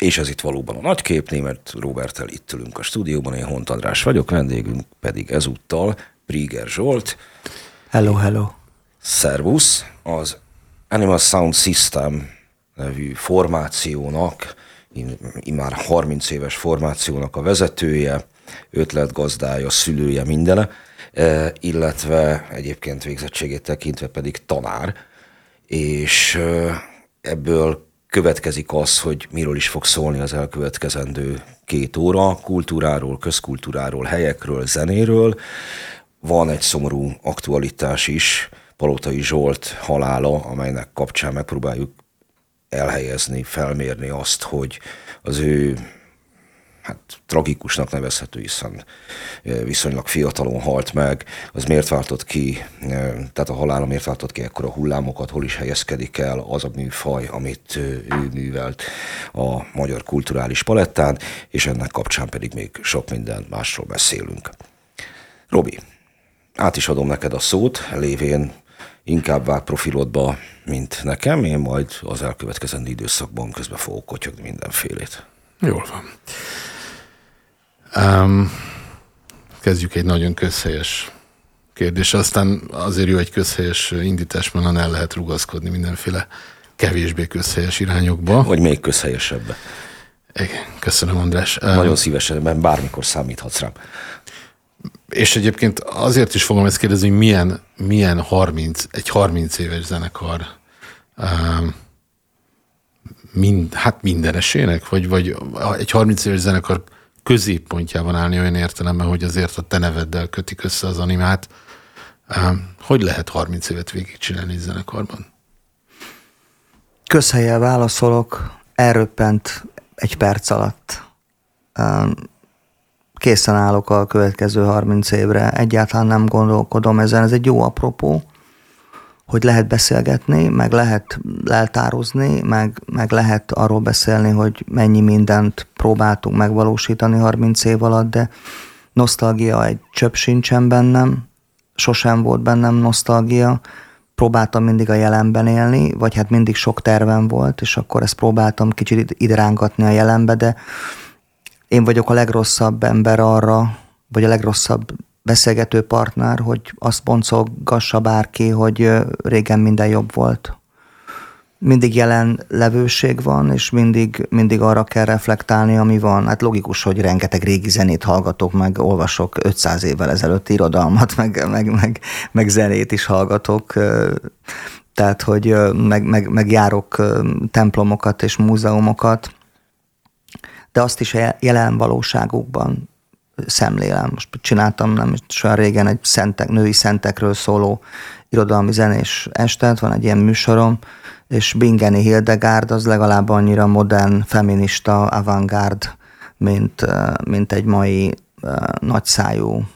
És ez itt valóban a nagykép, német Robertel itt ülünk a stúdióban, én Hont András vagyok, vendégünk pedig ezúttal Priger Zsolt. Hello, hello. Servus, az Animal Sound System nevű formációnak, immár 30 éves formációnak a vezetője, ötletgazdája, szülője, mindene, e, illetve egyébként végzettségét tekintve pedig tanár, és e, ebből következik az, hogy miről is fog szólni az elkövetkezendő két óra, kultúráról, közkultúráról, helyekről, zenéről. Van egy szomorú aktualitás is, Palotai Zsolt halála, amelynek kapcsán megpróbáljuk elhelyezni, felmérni azt, hogy az ő hát tragikusnak nevezhető, hiszen viszonylag fiatalon halt meg, az miért váltott ki, tehát a halála miért váltott ki ekkor a hullámokat, hol is helyezkedik el az a műfaj, amit ő művelt a magyar kulturális palettán, és ennek kapcsán pedig még sok minden másról beszélünk. Robi, át is adom neked a szót, lévén inkább vág profilodba, mint nekem, én majd az elkövetkezendő időszakban közben fogok kotyogni mindenfélét. Jól van. Um, kezdjük egy nagyon közhelyes kérdés. Aztán azért jó egy közhelyes indítás, mert el lehet rugaszkodni mindenféle kevésbé közhelyes irányokba. Vagy még közhelyesebb. Köszönöm, András. Nagyon szívesen, mert bármikor számíthatsz rám. És egyébként azért is fogom ezt kérdezni, hogy milyen, milyen 30, egy 30 éves zenekar um, mind, hát mindenesének, vagy, vagy egy 30 éves zenekar középpontjában állni olyan értelemben, hogy azért a te neveddel kötik össze az animát. Hogy lehet 30 évet végigcsinálni egy zenekarban? Közhelyel válaszolok, elröppent egy perc alatt. Készen állok a következő 30 évre, egyáltalán nem gondolkodom ezen, ez egy jó apropó hogy lehet beszélgetni, meg lehet leltározni, meg, meg lehet arról beszélni, hogy mennyi mindent próbáltunk megvalósítani 30 év alatt, de nosztalgia egy csöpp sincsen bennem, sosem volt bennem nosztalgia, próbáltam mindig a jelenben élni, vagy hát mindig sok tervem volt, és akkor ezt próbáltam kicsit ide rángatni a jelenbe, de én vagyok a legrosszabb ember arra, vagy a legrosszabb beszélgető partner, hogy azt boncolgassa bárki, hogy régen minden jobb volt. Mindig jelen levőség van, és mindig, mindig arra kell reflektálni, ami van. Hát logikus, hogy rengeteg régi zenét hallgatok, meg olvasok 500 évvel ezelőtt irodalmat, meg, meg, meg, meg zenét is hallgatok. Tehát, hogy meg, meg, meg járok templomokat és múzeumokat, de azt is jelen valóságukban szemlélem. Most csináltam nem is olyan régen egy szentek, női szentekről szóló irodalmi zenés estet, van egy ilyen műsorom, és Bingeni Hildegard az legalább annyira modern, feminista, avantgárd, mint, mint egy mai nagyszájú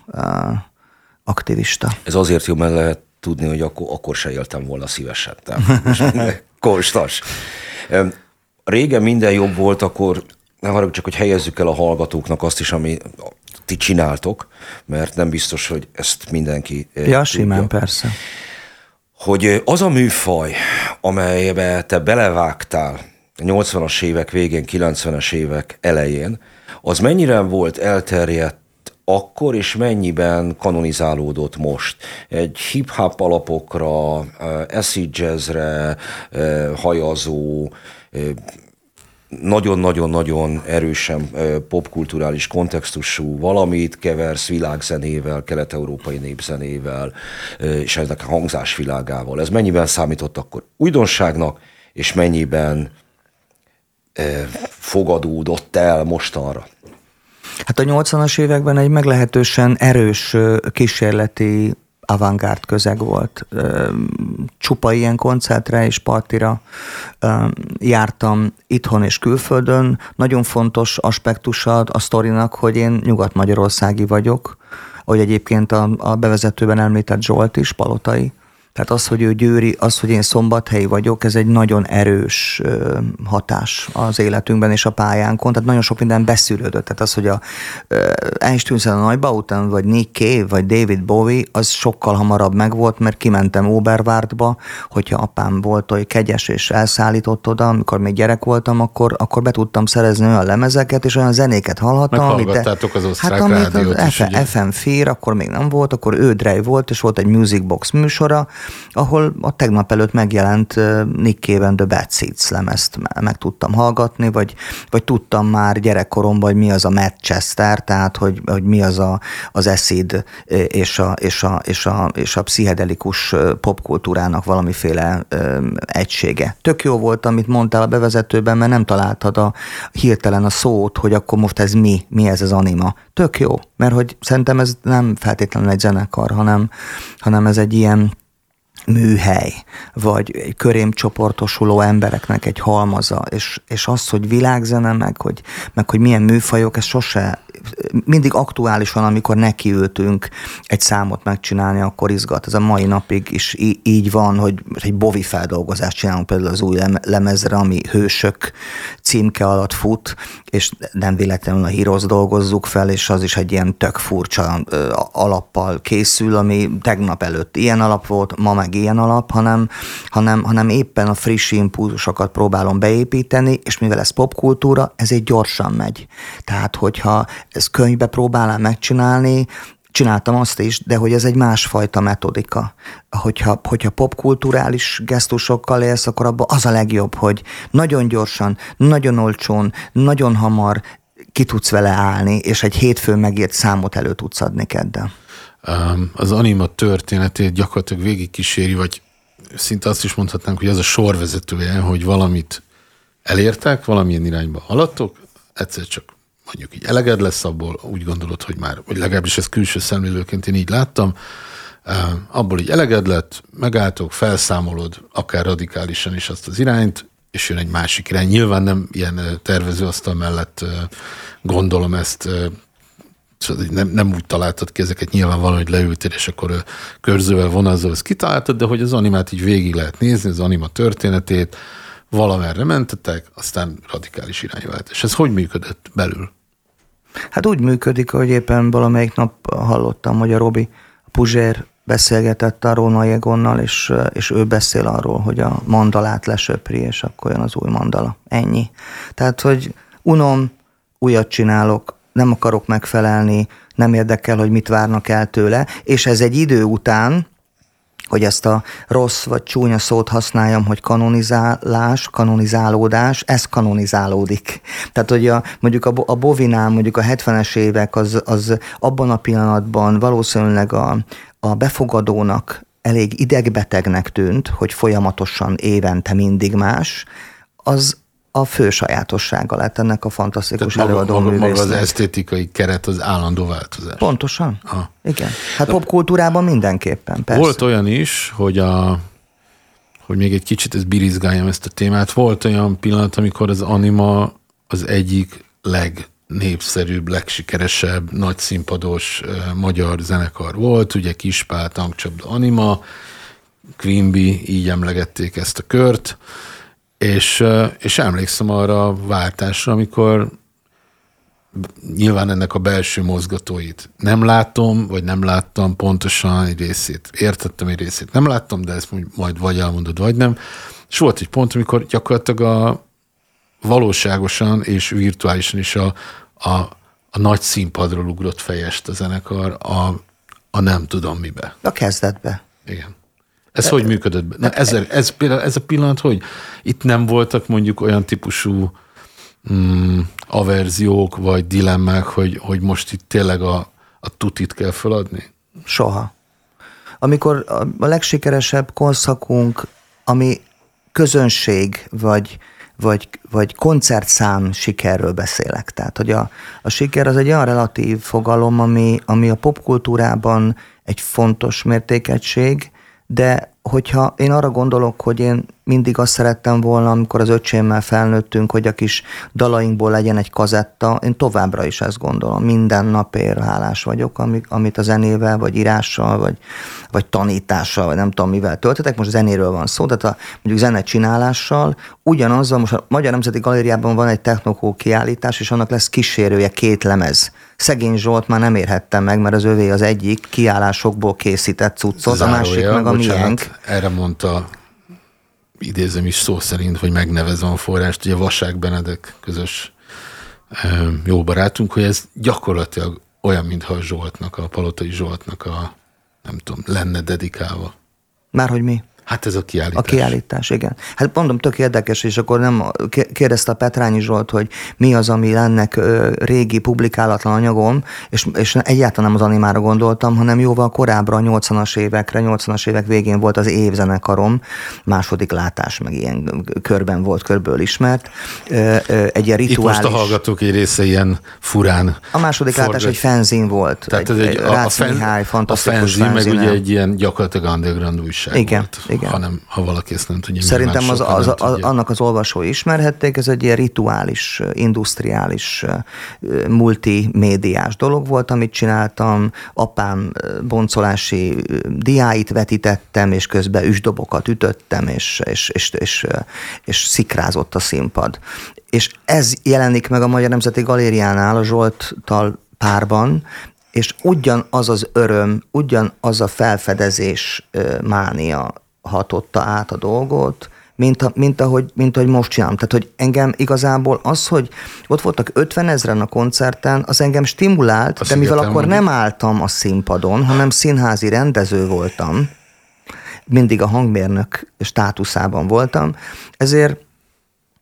aktivista. Ez azért jó, mert lehet tudni, hogy akkor, akkor se éltem volna szívesen. Konstas. Régen minden jobb volt, akkor nem arra csak, hogy helyezzük el a hallgatóknak azt is, ami ti csináltok, mert nem biztos, hogy ezt mindenki eh, Ja, tudja. simán, persze. Hogy eh, az a műfaj, amelybe te belevágtál 80-as évek végén, 90-es évek elején, az mennyire volt elterjedt akkor, és mennyiben kanonizálódott most? Egy hip-hop alapokra, eh, acid jazzre hajazó, nagyon-nagyon-nagyon erősen popkulturális kontextusú valamit keversz világzenével, kelet-európai népzenével, és ennek a hangzásvilágával. Ez mennyiben számított akkor újdonságnak, és mennyiben fogadódott el mostanra? Hát a 80-as években egy meglehetősen erős kísérleti avantgárd közeg volt. Csupa ilyen koncertre és partira jártam itthon és külföldön. Nagyon fontos aspektusa a sztorinak, hogy én nyugat-magyarországi vagyok, ahogy egyébként a, a bevezetőben említett Zsolt is, Palotai Tehát az, hogy ő győri, az, hogy én szombathelyi vagyok, ez egy nagyon erős hatás az életünkben és a pályánkon. Tehát nagyon sok minden beszűrődött. Tehát az, hogy a Einstein a Neubauten, vagy Nick Cave, vagy David Bowie, az sokkal hamarabb megvolt, mert kimentem Oberwartba, hogyha apám volt oly kegyes és elszállított oda, amikor még gyerek voltam, akkor, akkor be tudtam szerezni olyan lemezeket, és olyan zenéket hallhattam. Amit de, az osztrák hát, rádiót az is, FM Fear, akkor még nem volt, akkor ő volt, és volt egy Music Box műsora, ahol a tegnap előtt megjelent Nick Cave The Bad Seeds lemezt meg tudtam hallgatni, vagy, vagy tudtam már gyerekkoromban, hogy mi az a Manchester, tehát hogy, hogy mi az a, az eszid és a, és, a, és, a, és a pszichedelikus popkultúrának valamiféle egysége. Tök jó volt, amit mondtál a bevezetőben, mert nem találtad a hirtelen a szót, hogy akkor most ez mi, mi ez az anima. Tök jó, mert hogy szerintem ez nem feltétlenül egy zenekar, hanem, hanem ez egy ilyen műhely, vagy egy körém csoportosuló embereknek egy halmaza, és, és az, hogy világzene, meg hogy, meg hogy milyen műfajok, ez sose mindig aktuálisan, amikor nekiültünk egy számot megcsinálni, akkor izgat. Ez a mai napig is így van, hogy egy bovi feldolgozást csinálunk például az új lemezre, ami Hősök címke alatt fut, és nem véletlenül a Heroes dolgozzuk fel, és az is egy ilyen tök furcsa alappal készül, ami tegnap előtt ilyen alap volt, ma meg ilyen alap, hanem, hanem, hanem éppen a friss impulzusokat próbálom beépíteni, és mivel ez popkultúra, ez egy gyorsan megy. Tehát, hogyha ezt könyvbe próbálnám megcsinálni, csináltam azt is, de hogy ez egy másfajta metodika. Hogyha, hogyha popkulturális gesztusokkal élsz, akkor abban az a legjobb, hogy nagyon gyorsan, nagyon olcsón, nagyon hamar ki tudsz vele állni, és egy hétfőn megírt számot elő tudsz adni keddel. Az anima történetét gyakorlatilag végigkíséri, vagy szinte azt is mondhatnánk, hogy az a sorvezetője, hogy valamit elértek, valamilyen irányba haladtok, egyszer csak mondjuk így eleged lesz abból, úgy gondolod, hogy már, vagy legalábbis ezt külső szemlélőként én így láttam, abból így eleged lett, megálltok, felszámolod akár radikálisan is azt az irányt, és jön egy másik irány. Nyilván nem ilyen tervezőasztal mellett gondolom ezt, nem, nem úgy találtad ki ezeket, nyilván valahogy leültél, és akkor körzővel vonazol, ezt kitaláltad, de hogy az animát így végig lehet nézni, az anima történetét, valamerre mentetek, aztán radikális irányváltás. Ez hogy működött belül? Hát úgy működik, hogy éppen valamelyik nap hallottam, hogy a Robi Puzsér beszélgetett a Róna Egonnal, és, és ő beszél arról, hogy a mandalát lesöpri, és akkor jön az új mandala. Ennyi. Tehát, hogy unom, újat csinálok, nem akarok megfelelni, nem érdekel, hogy mit várnak el tőle, és ez egy idő után, hogy ezt a rossz vagy csúnya szót használjam, hogy kanonizálás, kanonizálódás, ez kanonizálódik. Tehát, hogy a, mondjuk a, a Bovinál, mondjuk a 70-es évek, az, az abban a pillanatban valószínűleg a, a befogadónak elég idegbetegnek tűnt, hogy folyamatosan évente mindig más, az a fő sajátossága lett ennek a fantasztikus Tehát előadó maga, maga az esztétikai keret az állandó változás. Pontosan. Ha. Igen. Hát popkultúrában mindenképpen, persze. Volt olyan is, hogy a hogy még egy kicsit ez birizgáljam ezt a témát. Volt olyan pillanat, amikor az anima az egyik legnépszerűbb, legsikeresebb, nagy színpados uh, magyar zenekar volt, ugye Kispál, Tankcsapda Anima, Quimby, így emlegették ezt a kört, és, és emlékszem arra a váltásra, amikor nyilván ennek a belső mozgatóit nem látom, vagy nem láttam pontosan egy részét. Értettem egy részét, nem láttam, de ezt majd vagy elmondod, vagy nem. És volt egy pont, amikor gyakorlatilag a valóságosan és virtuálisan is a, a, a nagy színpadról ugrott fejest a zenekar a, a nem tudom mibe. A kezdetbe. Igen. Ez hogy működött? Na, ez, ez, például, ez a pillanat, hogy itt nem voltak mondjuk olyan típusú mm, averziók vagy dilemmák, hogy, hogy most itt tényleg a, a tutit kell feladni? Soha. Amikor a legsikeresebb konszakunk, ami közönség, vagy, vagy, vagy koncertszám sikerről beszélek. Tehát, hogy a, a siker az egy olyan relatív fogalom, ami, ami a popkultúrában egy fontos mértékegység, de hogyha én arra gondolok, hogy én mindig azt szerettem volna, amikor az öcsémmel felnőttünk, hogy a kis dalainkból legyen egy kazetta. Én továbbra is ezt gondolom. Minden napért hálás vagyok, amit a zenével, vagy írással, vagy, vagy tanítással, vagy nem tudom mivel töltetek. Most zenéről van szó, tehát a, mondjuk zene csinálással, ugyanazzal, most a Magyar Nemzeti Galériában van egy technokó kiállítás, és annak lesz kísérője két lemez. Szegény Zsolt már nem érhettem meg, mert az övé az egyik kiállásokból készített cuccot, a másik meg a bocsánat, miénk. Erre mondta idézem is szó szerint, hogy megnevezem a forrást, ugye Vasák Benedek közös jó barátunk, hogy ez gyakorlatilag olyan, mintha a Zsoltnak, a Palotai Zsoltnak a, nem tudom, lenne dedikálva. Márhogy mi? Hát ez a kiállítás. A kiállítás, igen. Hát mondom, tök érdekes, és akkor nem kérdezte a Petrányi Zsolt, hogy mi az, ami lennek régi publikálatlan anyagom, és, és egyáltalán nem az animára gondoltam, hanem jóval korábbra, a 80-as évekre, 80-as évek végén volt az évzenekarom, második látás, meg ilyen körben volt, körből ismert. Egy ilyen rituális... Itt most a hallgatók egy része ilyen furán A második forgat. látás egy fenzin volt. Tehát egy, ez egy, a, a, fen, Mihály, a fenzin, meg ugye egy ilyen gyakorlatilag underground újság igen, volt. Igen. Hanem, ha valaki ezt nem tudja. Szerintem az, az, az, tudja. annak az olvasói ismerhették, ez egy ilyen rituális, industriális, multimédiás dolog volt, amit csináltam. Apám boncolási diáit vetítettem, és közben üsdobokat ütöttem, és, és, és, és, és szikrázott a színpad. És ez jelenik meg a Magyar Nemzeti Galériánál, a Zsolttal párban, és ugyanaz az öröm, ugyanaz a felfedezés mánia hatotta át a dolgot, mint, a, mint, ahogy, mint ahogy most csinálom. Tehát, hogy engem igazából az, hogy ott voltak 50 ezeren a koncerten, az engem stimulált, a de mivel akkor nem álltam a színpadon, hanem színházi rendező voltam, mindig a hangmérnök státuszában voltam, ezért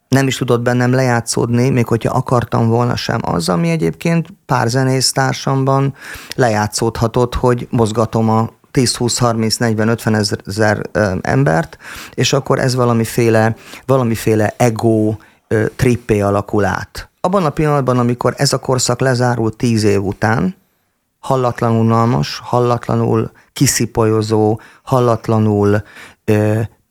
nem is tudott bennem lejátszódni, még hogyha akartam volna sem. Az, ami egyébként pár zenésztársamban lejátszódhatott, hogy mozgatom a 10, 20, 30, 40, 50 ezer embert, és akkor ez valamiféle, valamiféle ego trippé alakul át. Abban a pillanatban, amikor ez a korszak lezárult 10 év után, hallatlanul unalmas, hallatlanul kiszipolyozó, hallatlanul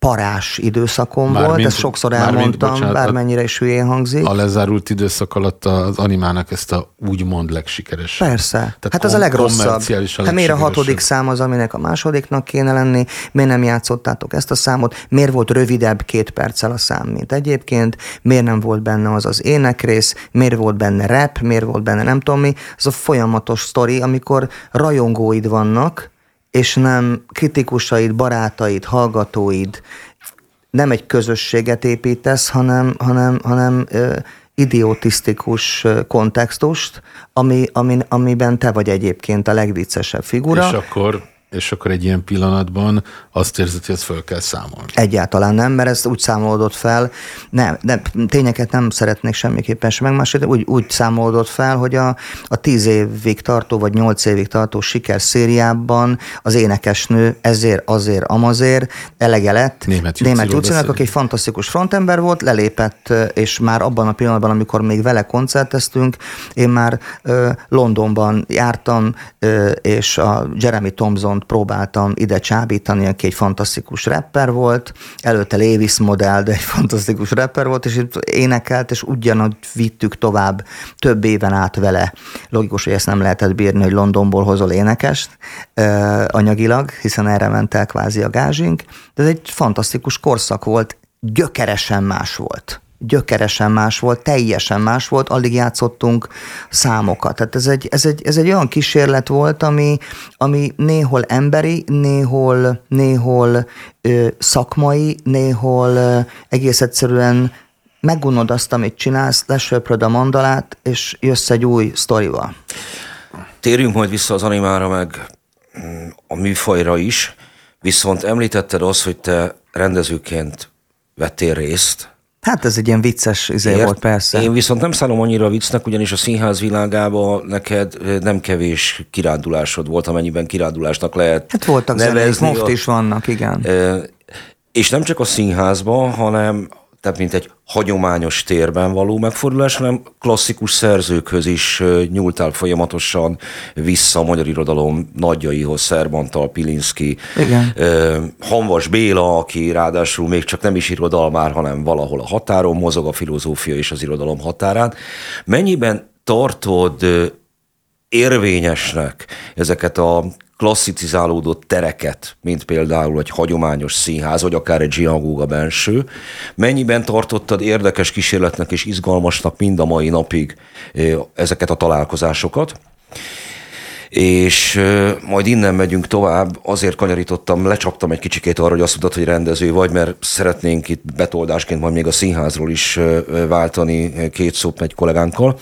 parás időszakom Már volt, mint, ezt sokszor elmondtam, bocsánat, bármennyire is hülyén hangzik. A lezárult időszak alatt az animának ezt a úgymond legsikeresebb. Persze, Tehát hát az a legrosszabb. A hát miért a hatodik szám az, aminek a másodiknak kéne lenni, miért nem játszottátok ezt a számot, miért volt rövidebb két perccel a szám, mint egyébként, miért nem volt benne az az énekrész, miért volt benne rap, miért volt benne nem tudom mi, ez a folyamatos sztori, amikor rajongóid vannak, és nem kritikusaid, barátaid, hallgatóid, nem egy közösséget építesz, hanem, hanem, hanem ö, idiotisztikus kontextust, ami, ami, amiben te vagy egyébként a legviccesebb figura. És akkor és akkor egy ilyen pillanatban azt érzed, hogy ezt föl kell számolni. Egyáltalán nem, mert ezt úgy számolódott fel, nem, nem tényeket nem szeretnék semmiképpen sem megmásítani, úgy, úgy számolódott fel, hogy a, a tíz évig tartó, vagy nyolc évig tartó sikerszériában az énekesnő ezért, azért, amazért elege lett. Német, német Jucinak, aki egy fantasztikus frontember volt, lelépett, és már abban a pillanatban, amikor még vele koncerteztünk, én már ö, Londonban jártam, ö, és a Jeremy Thompson próbáltam ide csábítani, aki egy fantasztikus rapper volt, előtte Lévis modell, de egy fantasztikus rapper volt, és itt énekelt, és ugyanúgy vittük tovább több éven át vele. Logikus, hogy ezt nem lehetett bírni, hogy Londonból hozol énekest anyagilag, hiszen erre ment el kvázi a gázsink, de ez egy fantasztikus korszak volt, gyökeresen más volt gyökeresen más volt, teljesen más volt, alig játszottunk számokat. Tehát ez egy, ez egy, ez egy olyan kísérlet volt, ami, ami néhol emberi, néhol, néhol ö, szakmai, néhol ö, egész egyszerűen megunod azt, amit csinálsz, lesöpröd a mandalát, és jössz egy új sztorival. Térjünk majd vissza az animára, meg a műfajra is, viszont említetted azt, hogy te rendezőként vettél részt Hát ez egy ilyen vicces izé Ért? volt, persze. Én viszont nem szállom annyira viccnek, ugyanis a színház világában neked nem kevés kirándulásod volt, amennyiben kirándulásnak lehet Hát voltak. Zenék, most is vannak, igen. És nem csak a színházban, hanem tehát mint egy hagyományos térben való megfordulás, hanem klasszikus szerzőkhöz is nyúltál folyamatosan vissza a magyar irodalom nagyjaihoz, Szerbantal, Pilinszki, Igen. Hanvas Béla, aki ráadásul még csak nem is irodalmár, hanem valahol a határon mozog a filozófia és az irodalom határán. Mennyiben tartod érvényesnek ezeket a klasszicizálódott tereket, mint például egy hagyományos színház, vagy akár egy zsinagóga benső, mennyiben tartottad érdekes kísérletnek és izgalmasnak mind a mai napig ezeket a találkozásokat? és majd innen megyünk tovább, azért kanyarítottam, lecsaptam egy kicsikét arra, hogy azt mondtad, hogy rendező vagy, mert szeretnénk itt betoldásként majd még a színházról is váltani két szót egy kollégánkkal.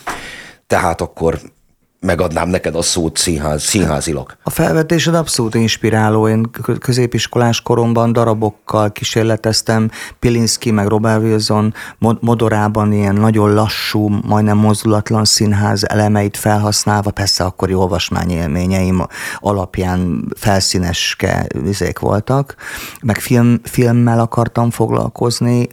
Tehát akkor megadnám neked a szót színház, színházilag. A felvetésed abszolút inspiráló. Én középiskolás koromban darabokkal kísérleteztem, Pilinszki meg Robert Wilson modorában ilyen nagyon lassú, majdnem mozdulatlan színház elemeit felhasználva, persze akkori olvasmányélményeim alapján felszíneske vizék voltak, meg film, filmmel akartam foglalkozni,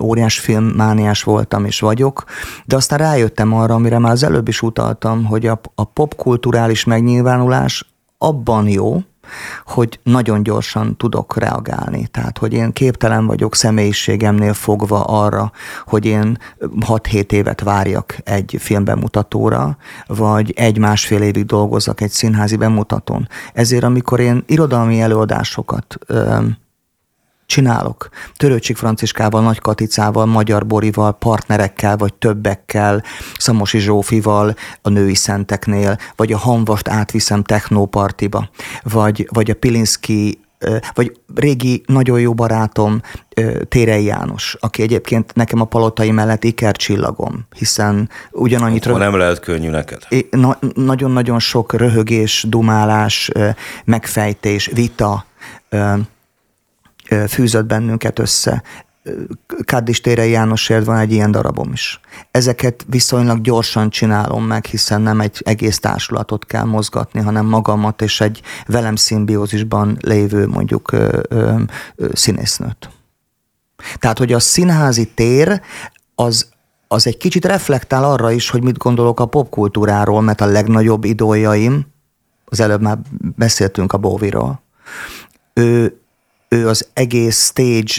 óriás filmmániás voltam és vagyok, de aztán rájöttem arra, amire már az előbb is utaltam, hogy a, a popkulturális megnyilvánulás abban jó, hogy nagyon gyorsan tudok reagálni. Tehát, hogy én képtelen vagyok személyiségemnél fogva arra, hogy én 6-7 évet várjak egy filmbemutatóra, vagy egy-másfél évig dolgozzak egy színházi bemutatón. Ezért, amikor én irodalmi előadásokat csinálok. Törőcsik Franciskával, Nagy Katicával, Magyar Borival, partnerekkel, vagy többekkel, Szamosi Zsófival a női szenteknél, vagy a Hanvast átviszem technópartiba, vagy, vagy a Pilinszki vagy régi, nagyon jó barátom Térei János, aki egyébként nekem a palotai mellett ikercsillagom, hiszen ugyanannyit... Akkor nem lehet könnyű neked. Na, nagyon-nagyon sok röhögés, dumálás, megfejtés, vita, fűzött bennünket össze. Kárdis Térei Jánosért van egy ilyen darabom is. Ezeket viszonylag gyorsan csinálom meg, hiszen nem egy egész társulatot kell mozgatni, hanem magamat és egy velem szimbiózisban lévő mondjuk ö, ö, ö, színésznőt. Tehát, hogy a színházi tér az, az egy kicsit reflektál arra is, hogy mit gondolok a popkultúráról, mert a legnagyobb idójaim, az előbb már beszéltünk a Bóviról, ő, ő az egész stage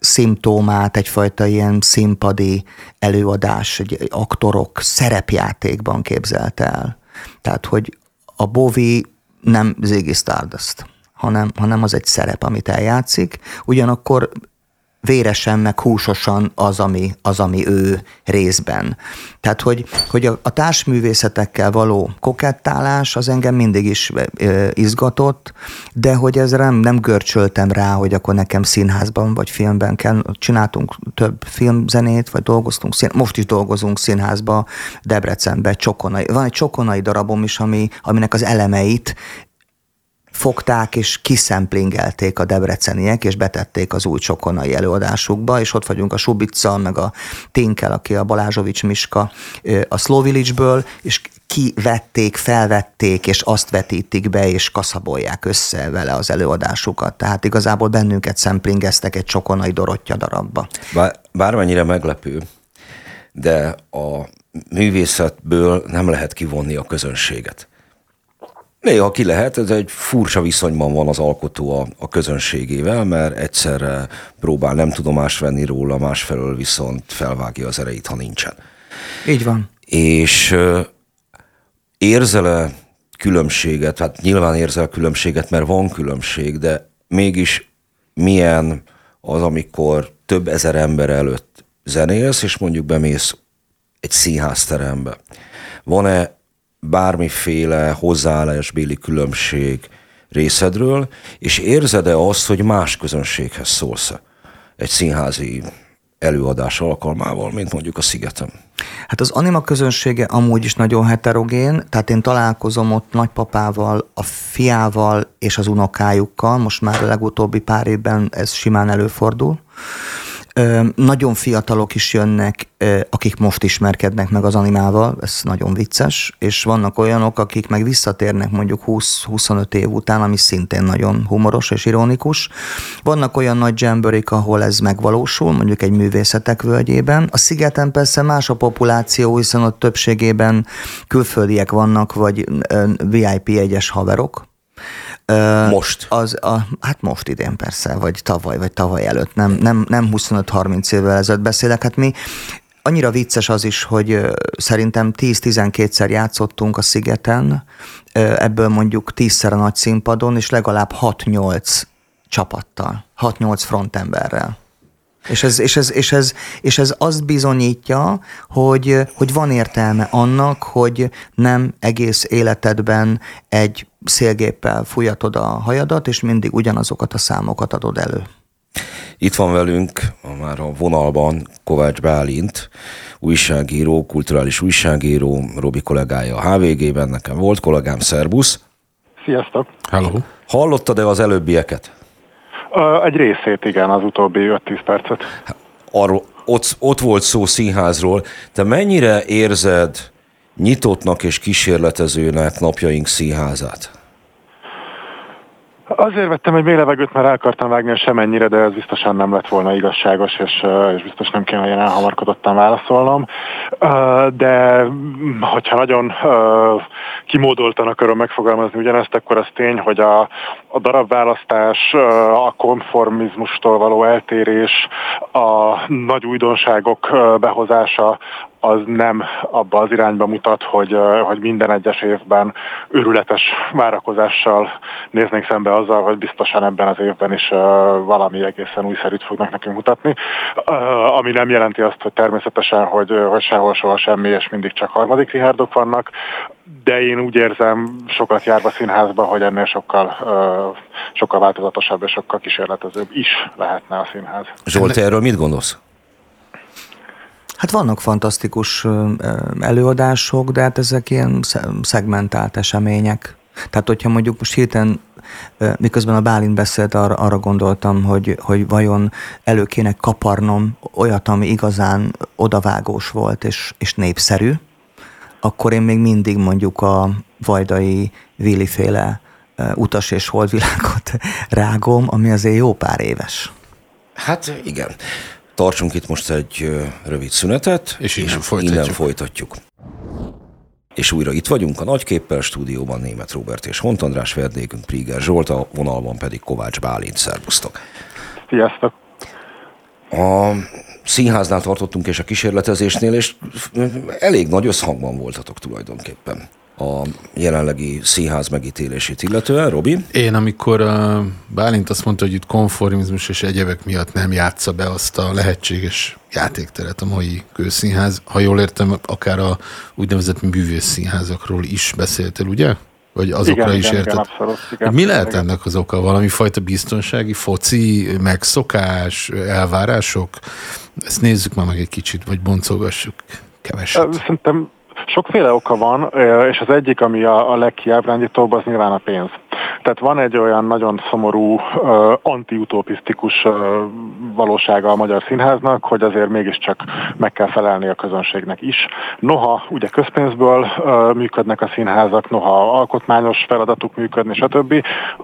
szimptomát egyfajta ilyen színpadi előadás, egy aktorok szerepjátékban képzelte el. Tehát, hogy a Bovi nem Ziggy Stardust, hanem, hanem az egy szerep, amit eljátszik. Ugyanakkor véresen, meg húsosan az, ami, az, ami ő részben. Tehát, hogy, hogy a, a társművészetekkel való kokettálás az engem mindig is e, izgatott, de hogy ezre nem, nem görcsöltem rá, hogy akkor nekem színházban vagy filmben kell. Csináltunk több filmzenét, vagy dolgoztunk, szín, most is dolgozunk színházba, Debrecenbe, Csokonai. Van egy Csokonai darabom is, ami, aminek az elemeit fogták és kiszemplingelték a debreceniek, és betették az új csokonai előadásukba, és ott vagyunk a Subica, meg a Tinkel, aki a Balázsovics Miska a Slow és kivették, felvették, és azt vetítik be, és kaszabolják össze vele az előadásukat. Tehát igazából bennünket szemplingeztek egy csokonai Dorottya darabba. Bár, bármennyire meglepő, de a művészetből nem lehet kivonni a közönséget. Néha ki lehet, ez egy furcsa viszonyban van az alkotó a, a közönségével, mert egyszerre próbál nem tudomást venni róla, másfelől viszont felvágja az erejét, ha nincsen. Így van. És érzele különbséget, hát nyilván érzel különbséget, mert van különbség, de mégis milyen az, amikor több ezer ember előtt zenélsz, és mondjuk bemész egy színházterembe. Van-e bármiféle hozzáállásbéli különbség részedről, és érzed-e azt, hogy más közönséghez szólsz egy színházi előadás alkalmával, mint mondjuk a Szigetem? Hát az anima közönsége amúgy is nagyon heterogén, tehát én találkozom ott nagypapával, a fiával és az unokájukkal, most már a legutóbbi pár évben ez simán előfordul nagyon fiatalok is jönnek, akik most ismerkednek meg az animával, ez nagyon vicces, és vannak olyanok, akik meg visszatérnek mondjuk 20-25 év után, ami szintén nagyon humoros és ironikus. Vannak olyan nagy dzsemberik, ahol ez megvalósul, mondjuk egy művészetek völgyében. A szigeten persze más a populáció, hiszen ott többségében külföldiek vannak, vagy VIP egyes haverok, most? Az, a, hát most idén persze, vagy tavaly, vagy tavaly előtt, nem, nem, nem 25-30 évvel ezelőtt beszélek. Hát mi annyira vicces az is, hogy szerintem 10-12-szer játszottunk a Szigeten, ebből mondjuk 10-szer a nagy színpadon, és legalább 6-8 csapattal, 6-8 frontemberrel. És ez, és, ez, és, ez, és ez azt bizonyítja, hogy, hogy van értelme annak, hogy nem egész életedben egy szélgéppel fújatod a hajadat, és mindig ugyanazokat a számokat adod elő. Itt van velünk már a vonalban Kovács Bálint, újságíró, kulturális újságíró, Robi kollégája a HVG-ben, nekem volt kollégám, szerbusz. Sziasztok! Hello! Hallottad-e az előbbieket? Egy részét, igen, az utóbbi 5-10 percet. Arról, ott, ott volt szó színházról. Te mennyire érzed nyitottnak és kísérletezőnek napjaink színházát? Azért vettem egy mély levegőt, mert el akartam vágni semennyire, de ez biztosan nem lett volna igazságos, és, és biztos nem kéne ilyen elhamarkodottan válaszolnom. De hogyha nagyon kimódoltan akarom megfogalmazni ugyanezt, akkor az tény, hogy a, a darabválasztás, a konformizmustól való eltérés, a nagy újdonságok behozása, az nem abba az irányba mutat, hogy, hogy minden egyes évben őrületes várakozással néznénk szembe azzal, hogy biztosan ebben az évben is valami egészen újszerűt fognak nekünk mutatni, ami nem jelenti azt, hogy természetesen, hogy, hogy sehol soha semmi, és mindig csak harmadik rihárdok vannak, de én úgy érzem, sokat járva színházba, hogy ennél sokkal, sokkal változatosabb és sokkal kísérletezőbb is lehetne a színház. Zsolt, erről mit gondolsz? Hát vannak fantasztikus előadások, de hát ezek ilyen szegmentált események. Tehát, hogyha mondjuk most hirtelen, miközben a Bálint beszélt, arra, arra gondoltam, hogy, hogy vajon elő kéne kaparnom olyat, ami igazán odavágós volt és, és népszerű, akkor én még mindig mondjuk a vajdai Vili-féle utas és holdvilágot rágom, ami azért jó pár éves. Hát igen. Tartsunk itt most egy rövid szünetet, és innen, és folytatjuk. innen folytatjuk. És újra itt vagyunk a Nagyképpel stúdióban Német Robert és Hont András vendégünk Priger Zsolt, a vonalban pedig Kovács Bálint. Szerbusztok! Sziasztok! A színháznál tartottunk és a kísérletezésnél, és elég nagy összhangban voltatok tulajdonképpen a jelenlegi színház megítélését illetően. Robi? Én, amikor Bálint azt mondta, hogy itt konformizmus és egyebek miatt nem játsza be azt a lehetséges játékteret a mai kőszínház, ha jól értem, akár a úgynevezett művész színházakról is beszéltél, ugye? Vagy azokra igen, is igen, érted? Igen, abszolút, igen, Mi lehet igen. ennek az oka? Valami fajta biztonsági, foci, megszokás, elvárások? Ezt nézzük már meg egy kicsit, vagy boncolgassuk keveset. Szerintem Sokféle oka van, és az egyik, ami a, a legkiábrándítóbb, az nyilván a pénz. Tehát van egy olyan nagyon szomorú, antiutopisztikus valósága a magyar színháznak, hogy azért mégiscsak meg kell felelni a közönségnek is. Noha ugye közpénzből működnek a színházak, noha alkotmányos feladatuk működni, stb.,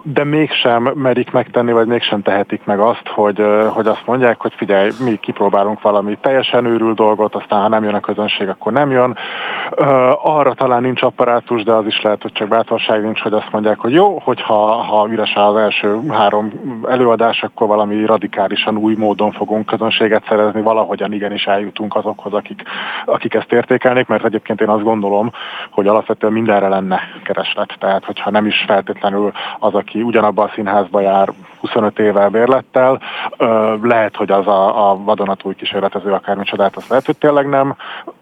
de mégsem merik megtenni, vagy mégsem tehetik meg azt, hogy, hogy azt mondják, hogy figyelj, mi kipróbálunk valami teljesen őrült dolgot, aztán ha nem jön a közönség, akkor nem jön. Arra talán nincs apparátus, de az is lehet, hogy csak bátorság nincs, hogy azt mondják, hogy jó, hogyha ha üres az első három előadás, akkor valami radikálisan új módon fogunk közönséget szerezni, valahogyan igenis eljutunk azokhoz, akik, akik ezt értékelnék, mert egyébként én azt gondolom, hogy alapvetően mindenre lenne kereslet. Tehát, hogyha nem is feltétlenül az, aki ugyanabban a színházba jár 25 évvel bérlettel, lehet, hogy az a, a vadonatúj kísérletező akármicsodát, azt lehet, hogy tényleg nem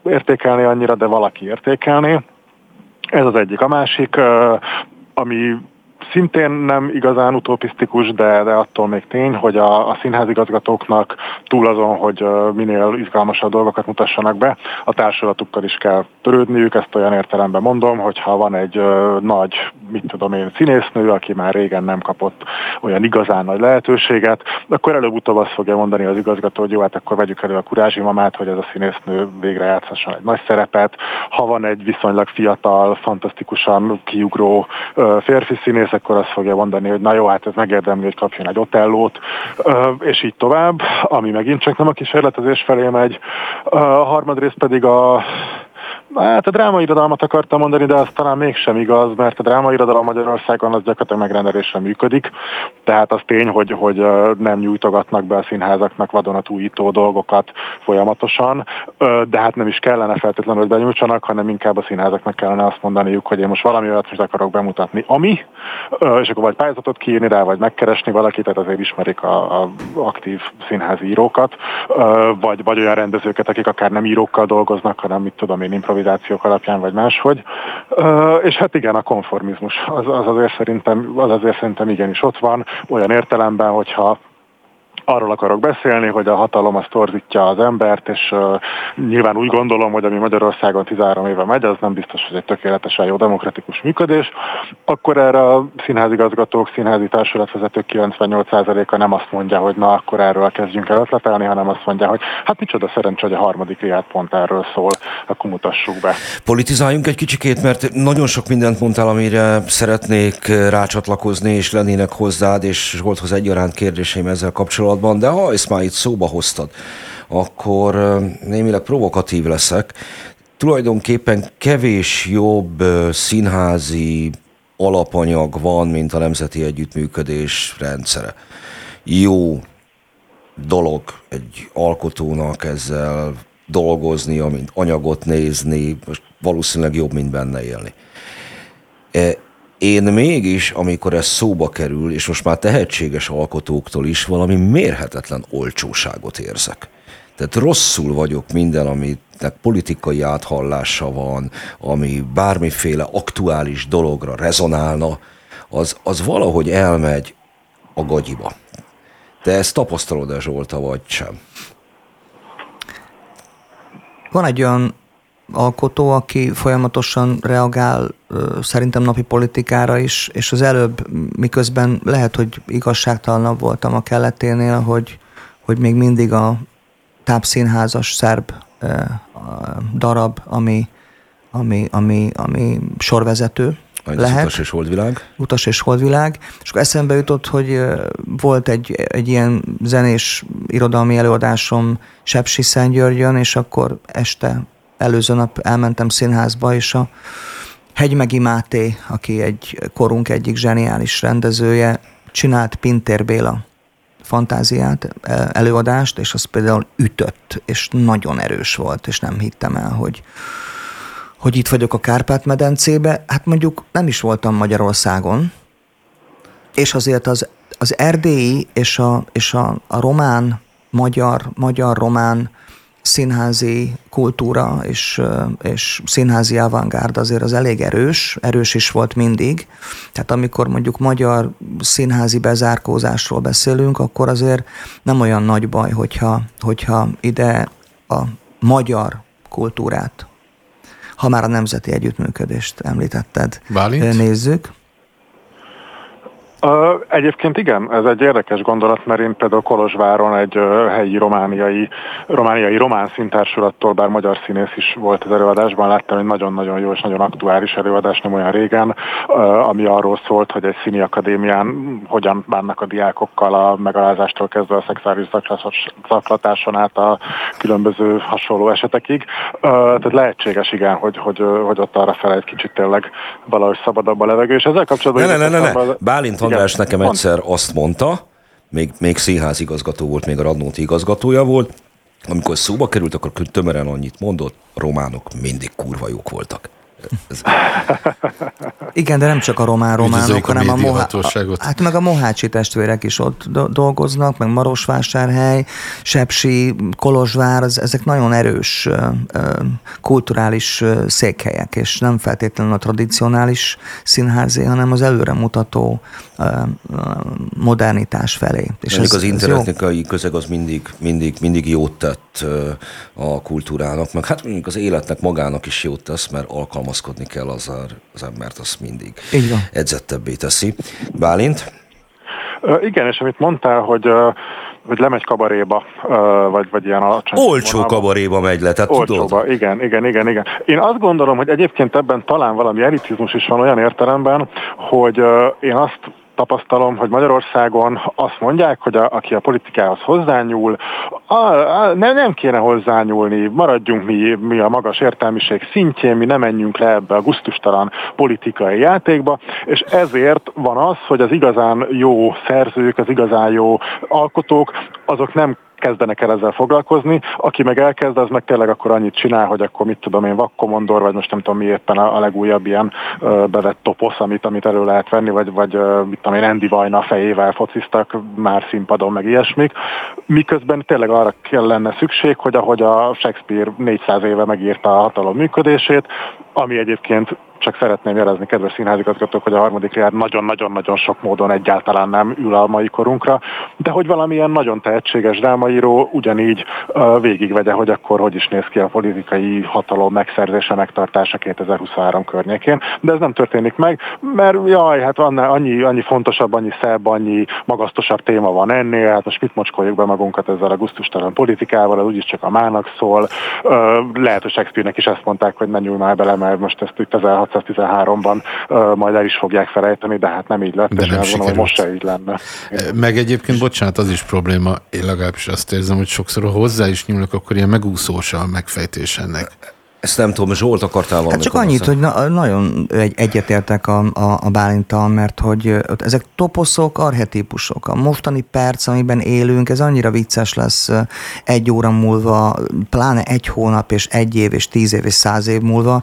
értékelni annyira, de valaki értékelni. Ez az egyik. A másik, ami szintén nem igazán utopisztikus, de, de attól még tény, hogy a, a színházigazgatóknak túl azon, hogy minél izgalmasabb dolgokat mutassanak be, a társulatukkal is kell törődniük, ezt olyan értelemben mondom, hogyha van egy nagy mit tudom én, színésznő, aki már régen nem kapott olyan igazán nagy lehetőséget, akkor előbb-utóbb azt fogja mondani az igazgató, hogy jó, hát akkor vegyük elő a kurázsi mamát, hogy ez a színésznő végre játszhasson egy nagy szerepet. Ha van egy viszonylag fiatal, fantasztikusan kiugró férfi színész, akkor azt fogja mondani, hogy na jó, hát ez megérdemli, hogy kapjon egy otellót, és így tovább, ami megint csak nem a kísérletezés felé megy. A harmadrészt pedig a Hát a drámairodalmat akartam mondani, de az talán mégsem igaz, mert a drámairodalom Magyarországon az gyakorlatilag megrendelésre működik. Tehát az tény, hogy, hogy nem nyújtogatnak be a színházaknak vadonatújító dolgokat folyamatosan, de hát nem is kellene feltétlenül, hogy benyújtsanak, hanem inkább a színházaknak kellene azt mondaniuk, hogy én most valami olyat most akarok bemutatni, ami, és akkor vagy pályázatot kiírni rá, vagy megkeresni valakit, tehát azért ismerik a, a aktív színházi írókat, vagy, vagy olyan rendezőket, akik akár nem írókkal dolgoznak, hanem mit tudom én, improvizációk alapján, vagy máshogy. És hát igen, a konformizmus az, az, azért, szerintem, az azért szerintem igenis ott van, olyan értelemben, hogyha arról akarok beszélni, hogy a hatalom az torzítja az embert, és uh, nyilván úgy gondolom, hogy ami Magyarországon 13 éve megy, az nem biztos, hogy egy tökéletesen jó demokratikus működés, akkor erre a színházigazgatók, színházi társulatvezetők 98%-a nem azt mondja, hogy na akkor erről kezdjünk el ötletelni, hanem azt mondja, hogy hát micsoda szerencsé, hogy a harmadik riát pont erről szól, akkor mutassuk be. Politizáljunk egy kicsikét, mert nagyon sok mindent mondtál, amire szeretnék rácsatlakozni, és lennének hozzád, és volthoz egyaránt kérdéseim ezzel kapcsolatban kapcsolatban, de ha ezt már itt szóba hoztad, akkor némileg provokatív leszek. Tulajdonképpen kevés jobb színházi alapanyag van, mint a Nemzeti Együttműködés rendszere. Jó dolog egy alkotónak ezzel dolgozni, mint anyagot nézni, most valószínűleg jobb, mint benne élni. Én mégis, amikor ez szóba kerül, és most már tehetséges alkotóktól is valami mérhetetlen olcsóságot érzek. Tehát rosszul vagyok minden, aminek politikai áthallása van, ami bármiféle aktuális dologra rezonálna, az, az valahogy elmegy a gagyiba. Te ezt tapasztalod-e Zsolta, vagy sem? Van egy olyan alkotó, aki folyamatosan reagál szerintem napi politikára is, és az előbb, miközben lehet, hogy igazságtalanabb voltam a kelleténél, hogy, hogy még mindig a tápszínházas szerb darab, ami, ami, ami, ami sorvezető, lehet. Utas és Holdvilág. Utas és Holdvilág. És akkor eszembe jutott, hogy volt egy, egy ilyen zenés irodalmi előadásom Sepsi Szentgyörgyön, és akkor este előző nap elmentem színházba, és a Hegymegi Máté, aki egy korunk egyik zseniális rendezője, csinált Pintér Béla fantáziát, e, előadást, és az például ütött, és nagyon erős volt, és nem hittem el, hogy, hogy itt vagyok a Kárpát-medencébe. Hát mondjuk nem is voltam Magyarországon, és azért az, az erdélyi és a, és a, a román, magyar, magyar-román színházi kultúra és, és színházi avantgárd azért az elég erős, erős is volt mindig. Tehát amikor mondjuk magyar színházi bezárkózásról beszélünk, akkor azért nem olyan nagy baj, hogyha, hogyha ide a magyar kultúrát, ha már a nemzeti együttműködést említetted, Bálint? nézzük. Egyébként igen, ez egy érdekes gondolat, mert én például Kolozsváron egy helyi romániai, romániai román színtársulattal, bár magyar színész is volt az előadásban, láttam egy nagyon-nagyon jó és nagyon aktuális előadás nem olyan régen, ami arról szólt, hogy egy színi akadémián hogyan bánnak a diákokkal a megalázástól kezdve a szexuális zaklatáson át a különböző hasonló esetekig. Tehát lehetséges igen, hogy, hogy, hogy ott arra fel egy kicsit tényleg valahogy szabadabb a levegő, és ezzel kapcsolatban... Ne, ne, ne, ne, ne. Bálint András nekem egyszer azt mondta, még, még színházigazgató volt, még a Radnóti igazgatója volt, amikor szóba került, akkor tömören annyit mondott, románok mindig kurva jók voltak. Igen, de nem csak a román románok, hanem a, a Mohá... hát meg a Mohácsi testvérek is ott dolgoznak, meg Marosvásárhely, Sepsi, Kolozsvár, ezek nagyon erős kulturális székhelyek, és nem feltétlenül a tradicionális színházé, hanem az előremutató modernitás felé. És ez, az internetnikai közeg az mindig, mindig, mindig jót tett a kultúrának, meg hát mondjuk az életnek magának is jót tesz, mert alkalmas alkalmazkodni kell az, az embert, azt mindig Így van. edzettebbé teszi. Bálint? Igen, és amit mondtál, hogy hogy lemegy kabaréba, vagy, vagy ilyen alacsony. Olcsó vonalba. kabaréba megy le, tehát Olcsóba, tudod? igen, igen, igen, igen. Én azt gondolom, hogy egyébként ebben talán valami elitizmus is van olyan értelemben, hogy én azt tapasztalom, hogy Magyarországon azt mondják, hogy a, aki a politikához hozzányúl, a, a, ne, nem kéne hozzányúlni, maradjunk mi, mi a magas értelmiség szintjén, mi nem menjünk le ebbe a guztustalan politikai játékba, és ezért van az, hogy az igazán jó szerzők, az igazán jó alkotók, azok nem kezdenek el ezzel foglalkozni, aki meg elkezd, az meg tényleg akkor annyit csinál, hogy akkor mit tudom én, vakkomondor, vagy most nem tudom mi éppen a, legújabb ilyen ö, bevett toposz, amit, amit elő lehet venni, vagy, vagy mit tudom én, Andy Vajna fejével fociztak már színpadon, meg ilyesmik. Miközben tényleg arra kellene szükség, hogy ahogy a Shakespeare 400 éve megírta a hatalom működését, ami egyébként csak szeretném jelezni, kedves színházigazgatók, hogy a harmadik riád nagyon-nagyon-nagyon sok módon egyáltalán nem ül a mai korunkra, de hogy valamilyen nagyon tehetséges drámaíró ugyanígy uh, végigvegye, hogy akkor hogy is néz ki a politikai hatalom megszerzése, megtartása 2023 környékén. De ez nem történik meg, mert jaj, hát annyi, annyi fontosabb, annyi szebb, annyi magasztosabb téma van ennél, hát most mit mocskoljuk be magunkat ezzel a gusztustalan politikával, az úgyis csak a mának szól. Uh, lehet, hogy Shakespeare-nek is ezt mondták, hogy ne már bele, mert most ezt itt 1613-ban uh, majd el is fogják felejteni, de hát nem így lett, de és nem azt gondolom, hogy most se így lenne. Meg egyébként, bocsánat, az is probléma, én legalábbis azt érzem, hogy sokszor hozzá is nyúlok, akkor ilyen megúszós a megfejtés ennek. Ezt nem tudom, Zsolt akartál valamit? Hát csak annyit, hogy na, nagyon egy, egyetértek a, a, a Bálintal, mert hogy ezek toposzok, arhetípusok. A mostani perc, amiben élünk, ez annyira vicces lesz egy óra múlva, pláne egy hónap, és egy év, és tíz év, és száz év múlva.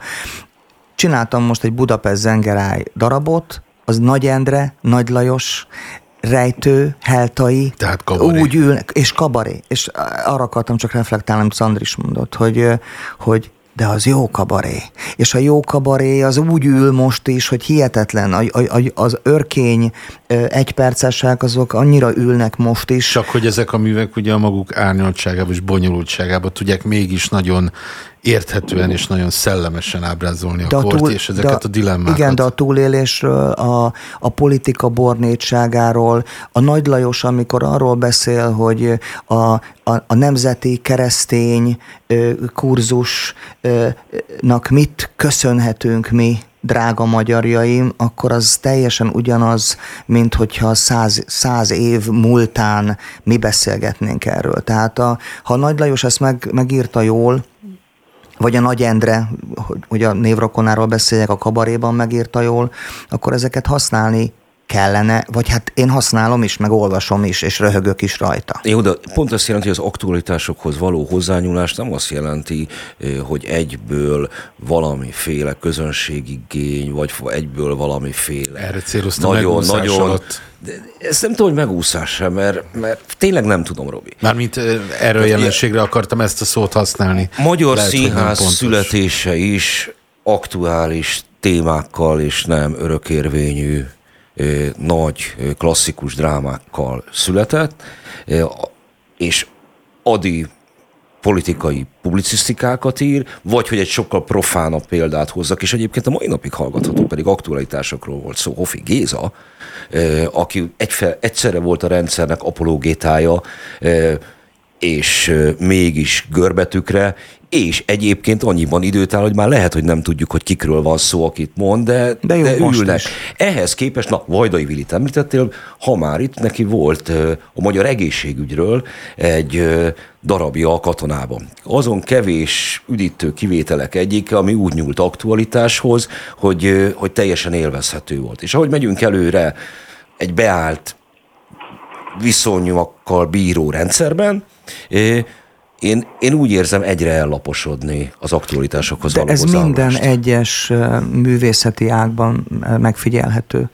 Csináltam most egy Budapest Zengeráj darabot, az Nagy Endre, Nagy Lajos, rejtő, heltai, Tehát kabaré. úgy ülnek, és kabaré. És arra akartam csak reflektálni, amit Szandris mondott, hogy, hogy de az jó kabaré. És a jó kabaré az úgy ül most is, hogy hihetetlen. A, a, az örkény egypercesek azok annyira ülnek most is. Csak hogy ezek a művek ugye a maguk árnyaltságában és bonyolultságában tudják mégis nagyon érthetően és nagyon szellemesen ábrázolni de a, a kort túl, és ezeket de, a dilemmákat. Igen, de a túlélésről, a, a politika bornétságáról, a Nagy Lajos, amikor arról beszél, hogy a, a, a nemzeti keresztény kurzusnak mit köszönhetünk mi, drága magyarjaim, akkor az teljesen ugyanaz, mint hogyha száz, száz év múltán mi beszélgetnénk erről. Tehát a, ha Nagy Lajos ezt meg, megírta jól, vagy a Nagy Endre, hogy, hogy a névrokonáról beszéljek, a kabaréban megírta jól, akkor ezeket használni kellene, vagy hát én használom is, meg olvasom is, és röhögök is rajta. Jó, de pont azt jelenti, hogy az aktualitásokhoz való hozzányúlás nem azt jelenti, hogy egyből valamiféle közönségigény, vagy egyből valamiféle... Erre céloztam nagyon, nagyon, alatt. De ezt nem tudom, hogy megúszás sem, mert, mert tényleg nem tudom, Robi. Mármint erről a jelenségre akartam ezt a szót használni. Magyar Lehet, színház születése is aktuális témákkal és nem örökérvényű nagy klasszikus drámákkal született, és Adi politikai publicisztikákat ír, vagy hogy egy sokkal profánabb példát hozzak, és egyébként a mai napig hallgatható, pedig aktualitásokról volt szó, Hofi Géza, aki egyfe, egyszerre volt a rendszernek apologétája, és mégis görbetükre, és egyébként annyiban időt áll, hogy már lehet, hogy nem tudjuk, hogy kikről van szó, akit mond, de, de, jó, de ülnek. Is. Ehhez képest, na, Vajdai Vilit említettél, ha már itt neki volt a magyar egészségügyről egy darabja a katonában. Azon kevés üdítő kivételek egyik, ami úgy nyúlt aktualitáshoz, hogy, hogy teljesen élvezhető volt. És ahogy megyünk előre egy beállt viszonyokkal bíró rendszerben, én, én úgy érzem egyre ellaposodni az aktualitásokhoz De való ez minden egyes művészeti ágban megfigyelhető.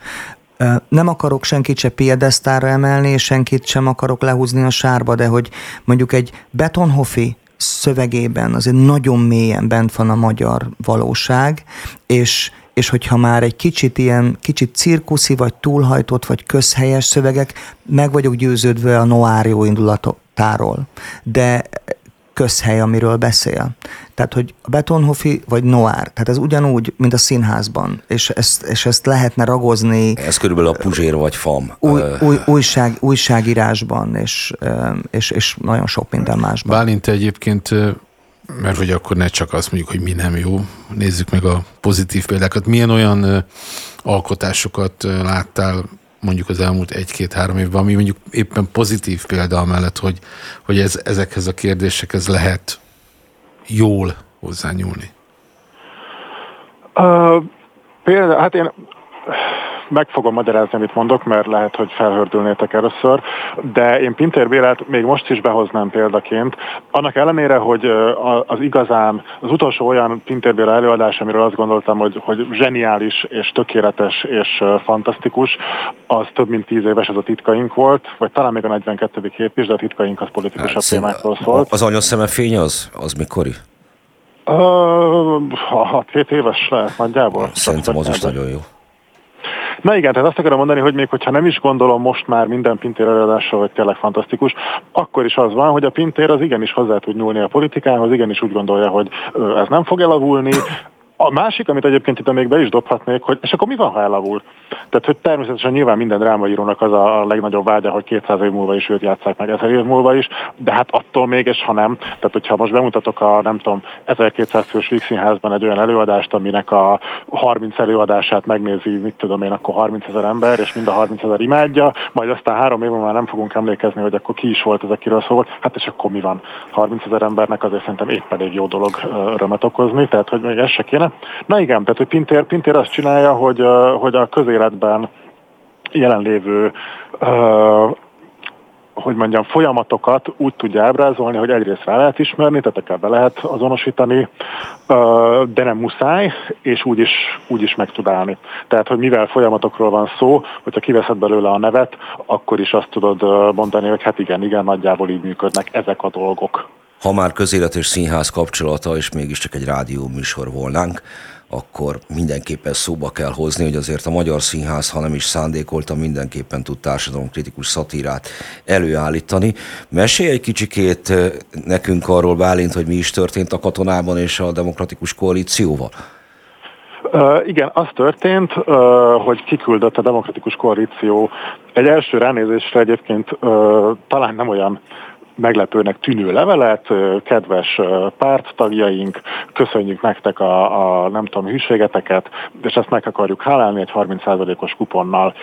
Nem akarok senkit se piedesztára emelni, és senkit sem akarok lehúzni a sárba, de hogy mondjuk egy Betonhofi szövegében azért nagyon mélyen bent van a magyar valóság, és és hogyha már egy kicsit ilyen, kicsit cirkuszi, vagy túlhajtott, vagy közhelyes szövegek, meg vagyok győződve a noár jó indulatáról. De közhely, amiről beszél. Tehát, hogy a Betonhofi vagy Noir, tehát ez ugyanúgy, mint a színházban, és ezt, és ezt lehetne ragozni. Ez körülbelül a Puzsér vagy FAM. Új, új, újság, újságírásban, és, és, és nagyon sok minden másban. Bálint egyébként mert hogy akkor ne csak azt mondjuk, hogy mi nem jó, nézzük meg a pozitív példákat. Milyen olyan alkotásokat láttál mondjuk az elmúlt egy-két-három évben, ami mondjuk éppen pozitív példa mellett, hogy, hogy ez, ezekhez a kérdésekhez lehet jól hozzányúlni? Uh, például, hát én meg fogom magyarázni, amit mondok, mert lehet, hogy felhördülnétek először, de én Pintér Bélát még most is behoznám példaként. Annak ellenére, hogy az igazán, az utolsó olyan Pintér Béla előadás, amiről azt gondoltam, hogy, hogy zseniális és tökéletes és fantasztikus, az több mint tíz éves, ez a titkaink volt, vagy talán még a 42. hét is, de a titkaink az politikusabb hát, témákról szólt. Az anyaszeme fény az, az mikori? Uh, 6-7 éves lehet nagyjából. Szerintem az is nagyon jó. Na igen, tehát azt akarom mondani, hogy még hogyha nem is gondolom most már minden Pintér előadásra, hogy tényleg fantasztikus, akkor is az van, hogy a Pintér az igenis hozzá tud nyúlni a politikához, igenis úgy gondolja, hogy ez nem fog elavulni, a másik, amit egyébként itt még be is dobhatnék, hogy és akkor mi van, ha elavul? Tehát, hogy természetesen nyilván minden drámaírónak az a legnagyobb vágya, hogy 200 év múlva is őt játszák meg 1000 év múlva is, de hát attól még, és ha nem, tehát hogyha most bemutatok a, nem tudom, 1200 fős Vígszínházban egy olyan előadást, aminek a 30 előadását megnézi, mit tudom én, akkor 30 ezer ember, és mind a 30 ezer imádja, majd aztán három év már nem fogunk emlékezni, hogy akkor ki is volt ez, akiről szó hát és akkor mi van? 30 ezer embernek azért szerintem épp elég jó dolog örömet okozni, tehát hogy még ez se kéne. Na igen, tehát hogy Pintér, Pintér azt csinálja, hogy, hogy a közéletben jelenlévő hogy mondjam, folyamatokat úgy tudja ábrázolni, hogy egyrészt rá lehet ismerni, tehát be lehet azonosítani, de nem muszáj, és úgy is, úgy is meg tud állni. Tehát, hogy mivel folyamatokról van szó, hogyha kiveszed belőle a nevet, akkor is azt tudod mondani, hogy hát igen, igen, nagyjából így működnek ezek a dolgok ha már közélet és színház kapcsolata, és mégiscsak egy rádió műsor volnánk, akkor mindenképpen szóba kell hozni, hogy azért a magyar színház, ha nem is szándékolta, mindenképpen tud társadalomkritikus szatírát előállítani. Mesélj egy kicsikét nekünk arról, Bálint, hogy mi is történt a katonában és a demokratikus koalícióval. Uh, igen, az történt, uh, hogy kiküldött a demokratikus koalíció egy első ránézésre egyébként uh, talán nem olyan meglepőnek tűnő levelet, kedves párttagjaink, köszönjük nektek a, a nem tudom, hűségeteket, és ezt meg akarjuk hálálni egy 30%-os kuponnal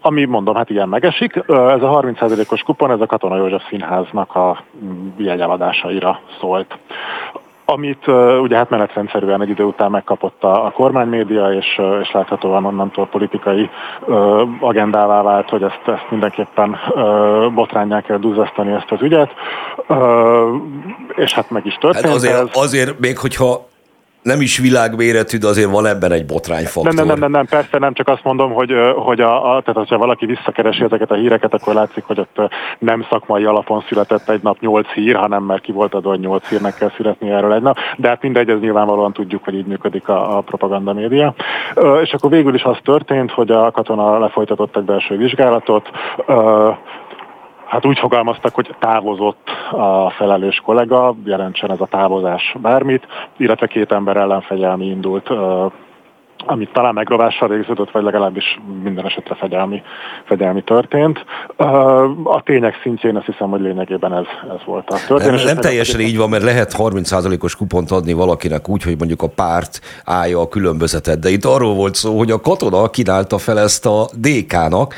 ami mondom, hát ilyen megesik. Ez a 30%-os kupon, ez a Katona József Színháznak a mm, jegyeladásaira szólt amit uh, ugye hát menetrendszerűen egy idő után megkapott a, a kormánymédia, és, uh, és láthatóan onnantól politikai uh, agendává vált, hogy ezt, ezt mindenképpen uh, botrányá kell duzzasztani ezt az ügyet, uh, és hát meg is történt. Hát azért, ez. azért még hogyha nem is világméretű, de azért van ebben egy botrányfaktor. Nem, nem, nem, nem, persze nem, csak azt mondom, hogy, hogy a, a, tehát, ha valaki visszakeresi ezeket a híreket, akkor látszik, hogy ott nem szakmai alapon született egy nap nyolc hír, hanem mert ki volt adva, hogy nyolc hírnek kell születni erről egy nap. De hát mindegy, ez nyilvánvalóan tudjuk, hogy így működik a, a propaganda média. És akkor végül is az történt, hogy a katona lefolytatott egy belső vizsgálatot, Hát úgy fogalmaztak, hogy távozott a felelős kollega, jelentsen ez a távozás bármit, illetve két ember ellen indult, amit talán megrovással végződött, vagy legalábbis minden esetre fegyelmi, fegyelmi történt. A tények szintjén azt hiszem, hogy lényegében ez, ez volt a történet. Nem, nem teljesen így van, mert lehet 30%-os kupont adni valakinek úgy, hogy mondjuk a párt állja a különbözetet, de itt arról volt szó, hogy a katona kínálta fel ezt a DK-nak,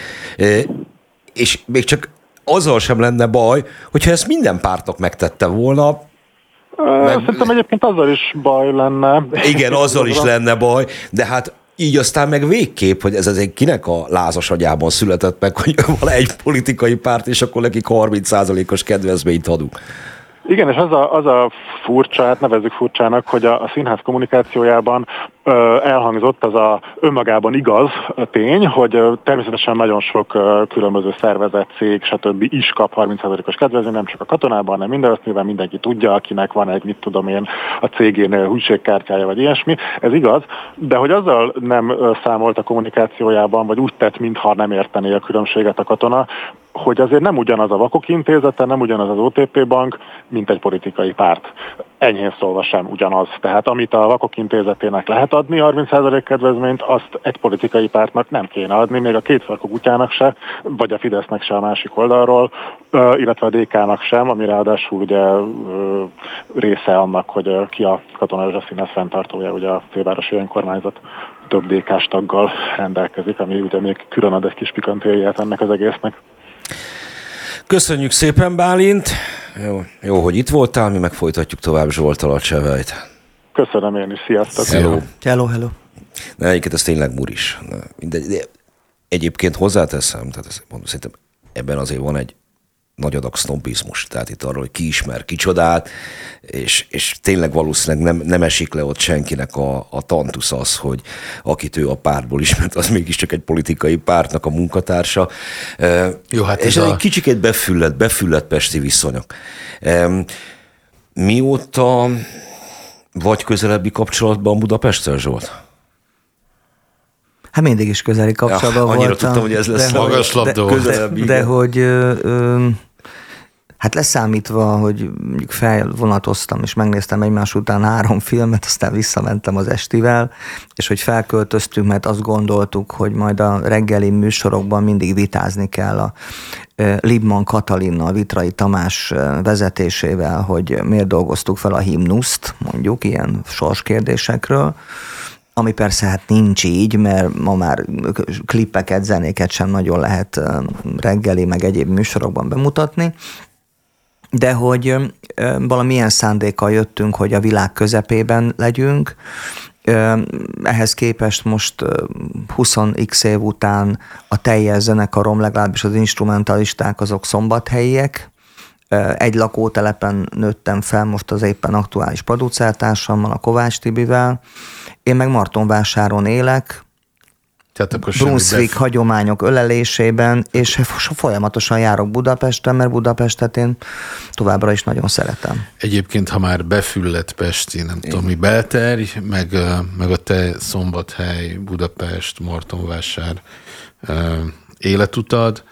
és még csak azzal sem lenne baj, hogyha ezt minden pártnak megtette volna, meg... Szerintem egyébként azzal is baj lenne. Igen, azzal is lenne baj, de hát így aztán meg végképp, hogy ez azért kinek a lázas agyában született meg, hogy van egy politikai párt, és akkor nekik 30%-os kedvezményt adunk. Igen, és az a, az a furcsa, hát nevezzük furcsának, hogy a, a színház kommunikációjában elhangzott az a önmagában igaz tény, hogy természetesen nagyon sok különböző szervezet, cég, stb. is kap 30%-os kedvezményt, nem csak a katonában, hanem minden, azt nyilván mindenki tudja, akinek van egy, mit tudom én, a cégén hűségkártyája, vagy ilyesmi. Ez igaz, de hogy azzal nem számolt a kommunikációjában, vagy úgy tett, mintha nem értené a különbséget a katona, hogy azért nem ugyanaz a Vakok Intézete, nem ugyanaz az OTP Bank, mint egy politikai párt. Enyhén szólva sem ugyanaz. Tehát amit a Vakok Intézetének lehet adni 30% kedvezményt, azt egy politikai pártnak nem kéne adni, még a két farkú kutyának se, vagy a Fidesznek se a másik oldalról, illetve a DK-nak sem, ami ráadásul ugye része annak, hogy ki a Katona Színes fenntartója, ugye a fővárosi önkormányzat több DK-s taggal rendelkezik, ami ugye még külön ad egy kis pikantériát ennek az egésznek. Köszönjük szépen, Bálint! Jó, jó, hogy itt voltál, mi megfolytatjuk tovább Zsoltal a csevejt. Köszönöm én is, sziasztok! Hello! Hello, hello! Na, egyébként ez tényleg muris. De, de egyébként hozzáteszem, tehát ez, mondom, szerintem ebben azért van egy nagy adag sznobizmus, tehát itt arról, hogy ki ismer kicsodát, és, és tényleg valószínűleg nem, nem esik le ott senkinek a, a tantusz az, hogy akit ő a pártból ismert, az mégiscsak egy politikai pártnak a munkatársa. Jó, hát és ez a... egy kicsikét befüllett, befüllett pesti viszonyok. Mióta vagy közelebbi kapcsolatban Budapesttel, Zsolt? Hát mindig is közeli kapcsolatban ja, annyira voltam. tudtam, hogy ez lesz de, magas labda. De, de, de hogy ö, ö, Hát leszámítva, hogy mondjuk felvonatoztam, és megnéztem egymás után három filmet, aztán visszamentem az estivel, és hogy felköltöztünk, mert azt gondoltuk, hogy majd a reggeli műsorokban mindig vitázni kell a Libman Katalinnal, Vitrai Tamás vezetésével, hogy miért dolgoztuk fel a himnuszt, mondjuk ilyen sorskérdésekről, ami persze hát nincs így, mert ma már klippeket, zenéket sem nagyon lehet reggeli, meg egyéb műsorokban bemutatni, de hogy valamilyen szándékkal jöttünk, hogy a világ közepében legyünk, ehhez képest most 20x év után a teljes zenekarom, legalábbis az instrumentalisták azok szombathelyiek, egy lakótelepen nőttem fel most az éppen aktuális producertársammal, a Kovács Tibivel. Én meg Martonvásáron élek, tehát akkor Brunswick bef... hagyományok ölelésében, és folyamatosan járok Budapesten, mert Budapestet én továbbra is nagyon szeretem. Egyébként, ha már befüllett Pesti, nem én. tudom mi, belterj, meg, meg a te Szombathely, Budapest, Martonvásár életutad,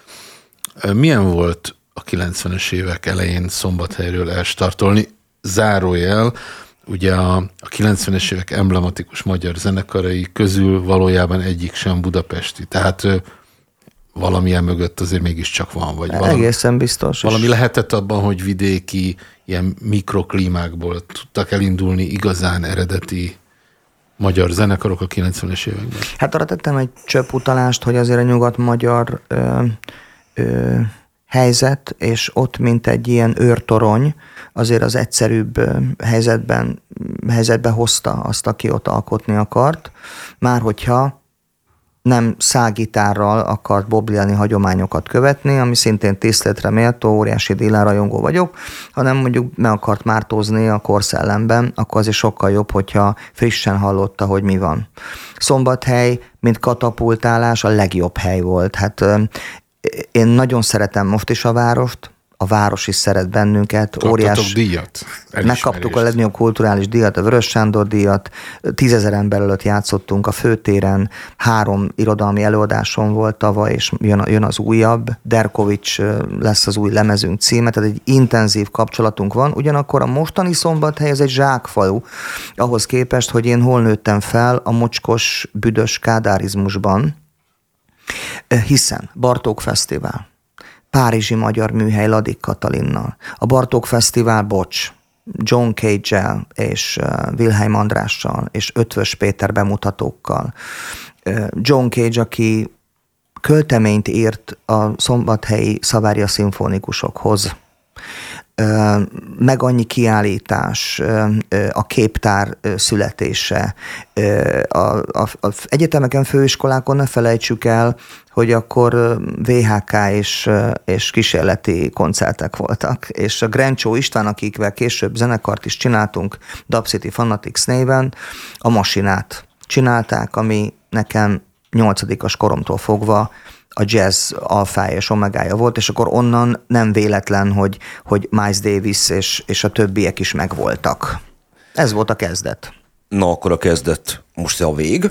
milyen volt a 90-es évek elején Szombathelyről elstartolni? Zárójel, ugye a, a 90-es évek emblematikus magyar zenekarai közül valójában egyik sem budapesti. Tehát valamilyen mögött azért mégiscsak van. Vagy valami, Egészen biztos. Valami lehetett abban, hogy vidéki ilyen mikroklímákból tudtak elindulni igazán eredeti magyar zenekarok a 90-es években. Hát arra tettem egy csöpp utalást, hogy azért a nyugat-magyar ö, ö, helyzet, és ott, mint egy ilyen őrtorony, azért az egyszerűbb helyzetben, helyzetbe hozta azt, aki ott alkotni akart. Már hogyha nem szágitárral akart bobliani hagyományokat követni, ami szintén tiszteletre méltó, óriási rajongó vagyok, hanem mondjuk meg akart mártózni a korszellemben, akkor azért sokkal jobb, hogyha frissen hallotta, hogy mi van. Szombathely, mint katapultálás a legjobb hely volt. Hát én nagyon szeretem most is a várost, a város is szeret bennünket. Kaptatok óriás, díjat? Megkaptuk a legnagyobb kulturális díjat, a Vörös Sándor díjat, tízezer ember előtt játszottunk a főtéren, három irodalmi előadáson volt tavaly, és jön, jön az újabb, Derkovics lesz az új lemezünk címe, tehát egy intenzív kapcsolatunk van, ugyanakkor a mostani szombathely ez egy zsákfalu, ahhoz képest, hogy én hol nőttem fel a mocskos, büdös kádárizmusban, hiszen Bartók Fesztivál, Párizsi Magyar Műhely Ladik Katalinnal, a Bartók Fesztivál Bocs, John Cage-el és Wilhelm Andrással és Ötvös Péter bemutatókkal. John Cage, aki költeményt írt a szombathelyi szavária szimfonikusokhoz, meg annyi kiállítás, a képtár születése. A, egyetemeken, főiskolákon ne felejtsük el, hogy akkor VHK és, és kísérleti koncertek voltak, és a Grencsó István, akikvel később zenekart is csináltunk, Dub City Fanatics néven, a masinát csinálták, ami nekem nyolcadikas koromtól fogva a jazz alfája és omegája volt, és akkor onnan nem véletlen, hogy, hogy Miles Davis és, és a többiek is megvoltak. Ez volt a kezdet. Na, akkor a kezdet most a vég,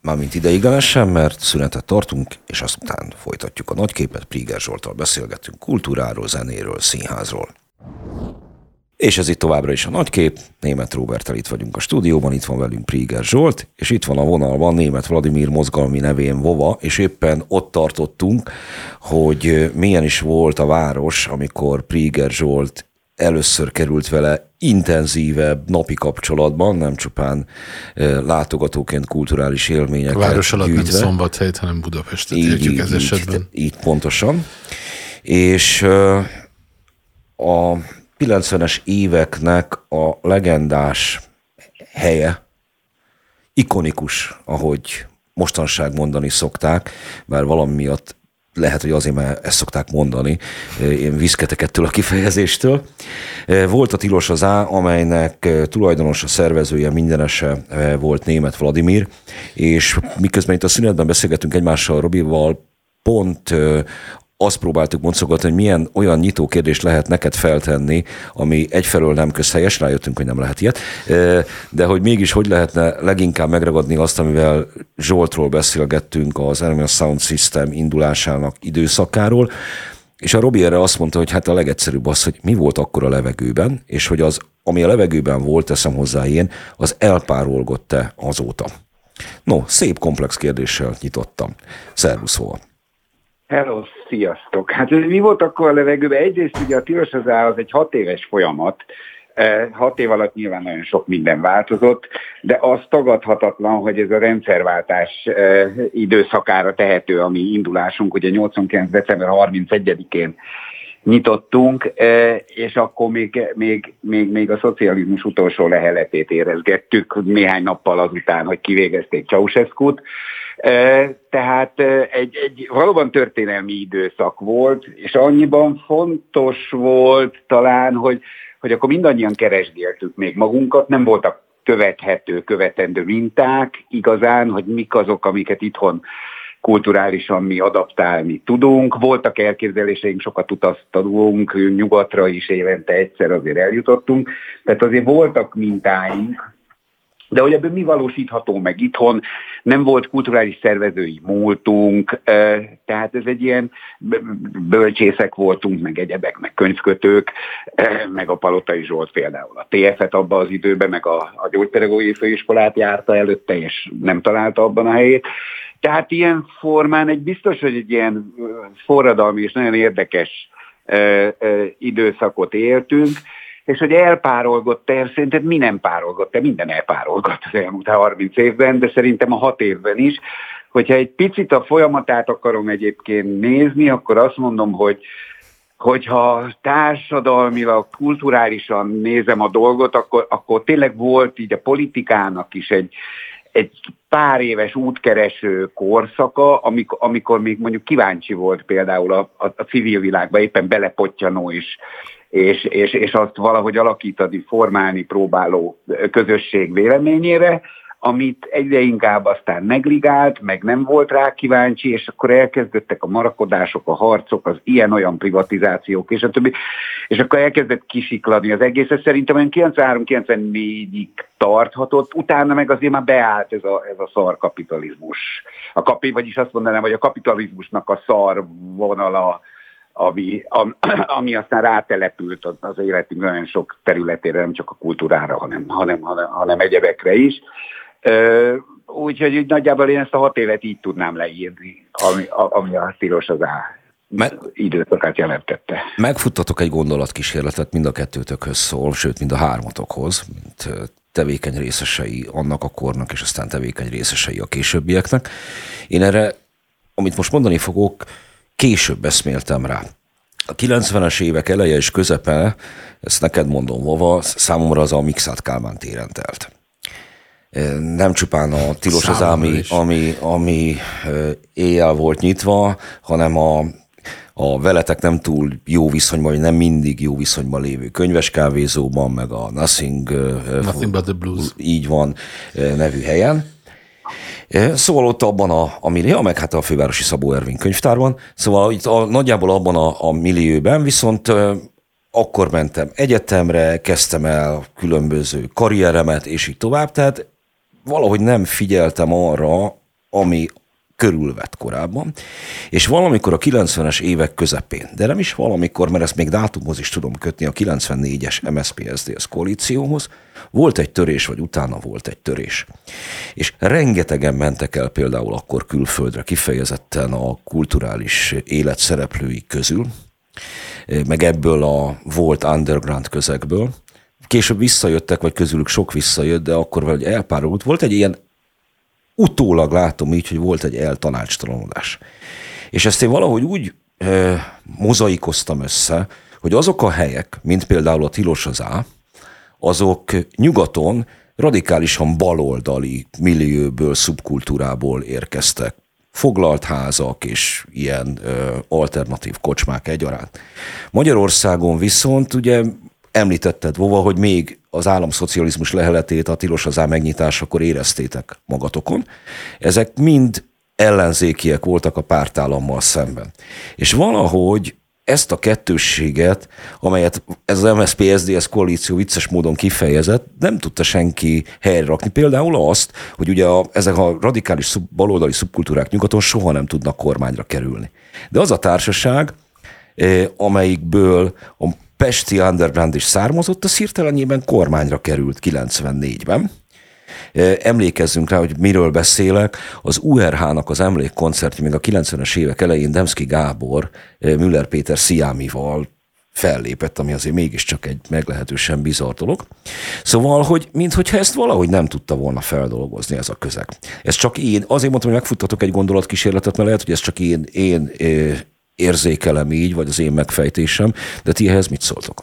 mármint ideiglenesen, mert szünetet tartunk, és aztán folytatjuk a nagyképet. Priger Zsoltal beszélgetünk kultúráról, zenéről, színházról. És ez itt továbbra is a nagykép. Német Robertel itt vagyunk a stúdióban, itt van velünk Priger Zsolt, és itt van a vonalban német Vladimir mozgalmi nevén Vova, és éppen ott tartottunk, hogy milyen is volt a város, amikor Priger Zsolt először került vele intenzívebb napi kapcsolatban, nem csupán látogatóként kulturális élményeket A város alatt gyűjtve. nem Szombathelyt, hanem Budapestet így, értjük ez így, esetben. Így pontosan. És a 90-es éveknek a legendás helye, ikonikus, ahogy mostanság mondani szokták, bár valami miatt lehet, hogy azért, mert ezt szokták mondani, én viszketek ettől a kifejezéstől. Volt a Tilos az A, amelynek tulajdonos a szervezője mindenese volt német Vladimir, és miközben itt a szünetben beszélgetünk egymással Robival, pont azt próbáltuk boncogatni, hogy milyen olyan nyitó kérdést lehet neked feltenni, ami egyfelől nem közhelyes, rájöttünk, hogy nem lehet ilyet, de hogy mégis hogy lehetne leginkább megragadni azt, amivel Zsoltról beszélgettünk az Animal Sound System indulásának időszakáról, és a Robi erre azt mondta, hogy hát a legegyszerűbb az, hogy mi volt akkor a levegőben, és hogy az, ami a levegőben volt, teszem hozzá én, az elpárolgott-e azóta. No, szép komplex kérdéssel nyitottam. Szervusz, hova? Hello, sziasztok! Hát mi volt akkor a levegőben? Egyrészt ugye a tilos az az egy hat éves folyamat, e, Hat év alatt nyilván nagyon sok minden változott, de az tagadhatatlan, hogy ez a rendszerváltás e, időszakára tehető a mi indulásunk. Ugye 89. december 31-én nyitottunk, e, és akkor még, még, még, még a szocializmus utolsó leheletét érezgettük néhány nappal azután, hogy kivégezték Ceausescu-t. Tehát egy, egy valóban történelmi időszak volt, és annyiban fontos volt talán, hogy, hogy akkor mindannyian keresgéltük még magunkat, nem voltak követhető, követendő minták igazán, hogy mik azok, amiket itthon kulturálisan mi adaptálni tudunk. Voltak elképzeléseink, sokat utaztunk, nyugatra is évente egyszer azért eljutottunk, tehát azért voltak mintáink, de hogy ebből mi valósítható meg itthon, nem volt kulturális szervezői múltunk, tehát ez egy ilyen bölcsészek voltunk, meg egyebek, meg könyvkötők, meg a Palotai Zsolt például. A TF-et abban az időben, meg a, a gyógypedagógiai főiskolát járta előtte, és nem találta abban a helyét. Tehát ilyen formán egy biztos, hogy egy ilyen forradalmi és nagyon érdekes időszakot éltünk, és hogy elpárolgott el, szerinted mi nem párolgott el, minden elpárolgott az elmúlt 30 évben, de szerintem a 6 évben is. Hogyha egy picit a folyamatát akarom egyébként nézni, akkor azt mondom, hogy hogyha társadalmilag, kulturálisan nézem a dolgot, akkor, akkor tényleg volt így a politikának is egy, egy pár éves útkereső korszaka, amikor, amikor még mondjuk kíváncsi volt például a, a, a civil világba, éppen belepottyanó is és, és, és azt valahogy alakítani, formálni próbáló közösség véleményére, amit egyre inkább aztán negligált, meg nem volt rá kíváncsi, és akkor elkezdődtek a marakodások, a harcok, az ilyen-olyan privatizációk, és a többi, és akkor elkezdett kisikladni az egész, ez szerintem olyan 93-94-ig tarthatott, utána meg azért már beállt ez a, ez a szar kapitalizmus. A kapi, vagyis azt mondanám, hogy a kapitalizmusnak a szar vonala ami, ami aztán rátelepült az életünk nagyon sok területére, nem csak a kultúrára, hanem, hanem, hanem, hanem egyebekre is. Úgyhogy úgy nagyjából én ezt a hat évet így tudnám leírni, ami, ami a stílos az á meg, időszakát jelentette. Megfuttatok egy gondolatkísérletet, mind a kettőtökhöz szól, sőt, mind a hármatokhoz, mint tevékeny részesei annak a kornak, és aztán tevékeny részesei a későbbieknek. Én erre, amit most mondani fogok, később eszméltem rá. A 90-es évek eleje és közepe, ezt neked mondom, Vova, számomra az a Mixát Kálmán téren telt. Nem csupán a tilos az, ami, ami, ami éjjel volt nyitva, hanem a, a veletek nem túl jó viszonyban, vagy nem mindig jó viszonyban lévő könyves kávézóban, meg a Nothing, Nothing but the Blues. Így van nevű helyen. Szóval ott abban a, a millió, meg hát a fővárosi Szabó Ervin könyvtárban, szóval itt a, nagyjából abban a, a millióben viszont akkor mentem egyetemre, kezdtem el különböző karrieremet, és így tovább, tehát valahogy nem figyeltem arra, ami körülvett korábban, és valamikor a 90-es évek közepén, de nem is valamikor, mert ezt még dátumhoz is tudom kötni a 94-es MSZP-SZDSZ koalícióhoz, volt egy törés, vagy utána volt egy törés. És rengetegen mentek el például akkor külföldre, kifejezetten a kulturális élet szereplői közül, meg ebből a volt underground közegből. Később visszajöttek, vagy közülük sok visszajött, de akkor valahogy elpárolult. Volt egy ilyen, utólag látom így, hogy volt egy eltanácstalanodás. És ezt én valahogy úgy e, mozaikoztam össze, hogy azok a helyek, mint például a Tilos az Á, azok nyugaton radikálisan baloldali millióból, szubkultúrából érkeztek foglalt házak és ilyen ö, alternatív kocsmák egyaránt. Magyarországon viszont ugye említetted, Vova, hogy még az államszocializmus leheletét a tilos az megnyitásakor éreztétek magatokon. Ezek mind ellenzékiek voltak a pártállammal szemben. És valahogy ezt a kettősséget, amelyet ez az MSZP-SZDSZ koalíció vicces módon kifejezett, nem tudta senki helyre rakni. Például azt, hogy ugye a, ezek a radikális szub, baloldali szubkultúrák nyugaton soha nem tudnak kormányra kerülni. De az a társaság, eh, amelyikből a Pesti Underground is származott, az hirtelenjében kormányra került 94-ben, Emlékezzünk rá, hogy miről beszélek. Az URH-nak az emlékkoncertje még a 90-es évek elején Demszki Gábor Müller Péter Sziámival fellépett, ami azért mégiscsak egy meglehetősen bizarr dolog. Szóval, hogy minthogyha ezt valahogy nem tudta volna feldolgozni ez a közeg. Ez csak én, azért mondtam, hogy megfuttatok egy gondolatkísérletet, mert lehet, hogy ez csak én, én érzékelem így, vagy az én megfejtésem, de ti ehhez mit szóltok?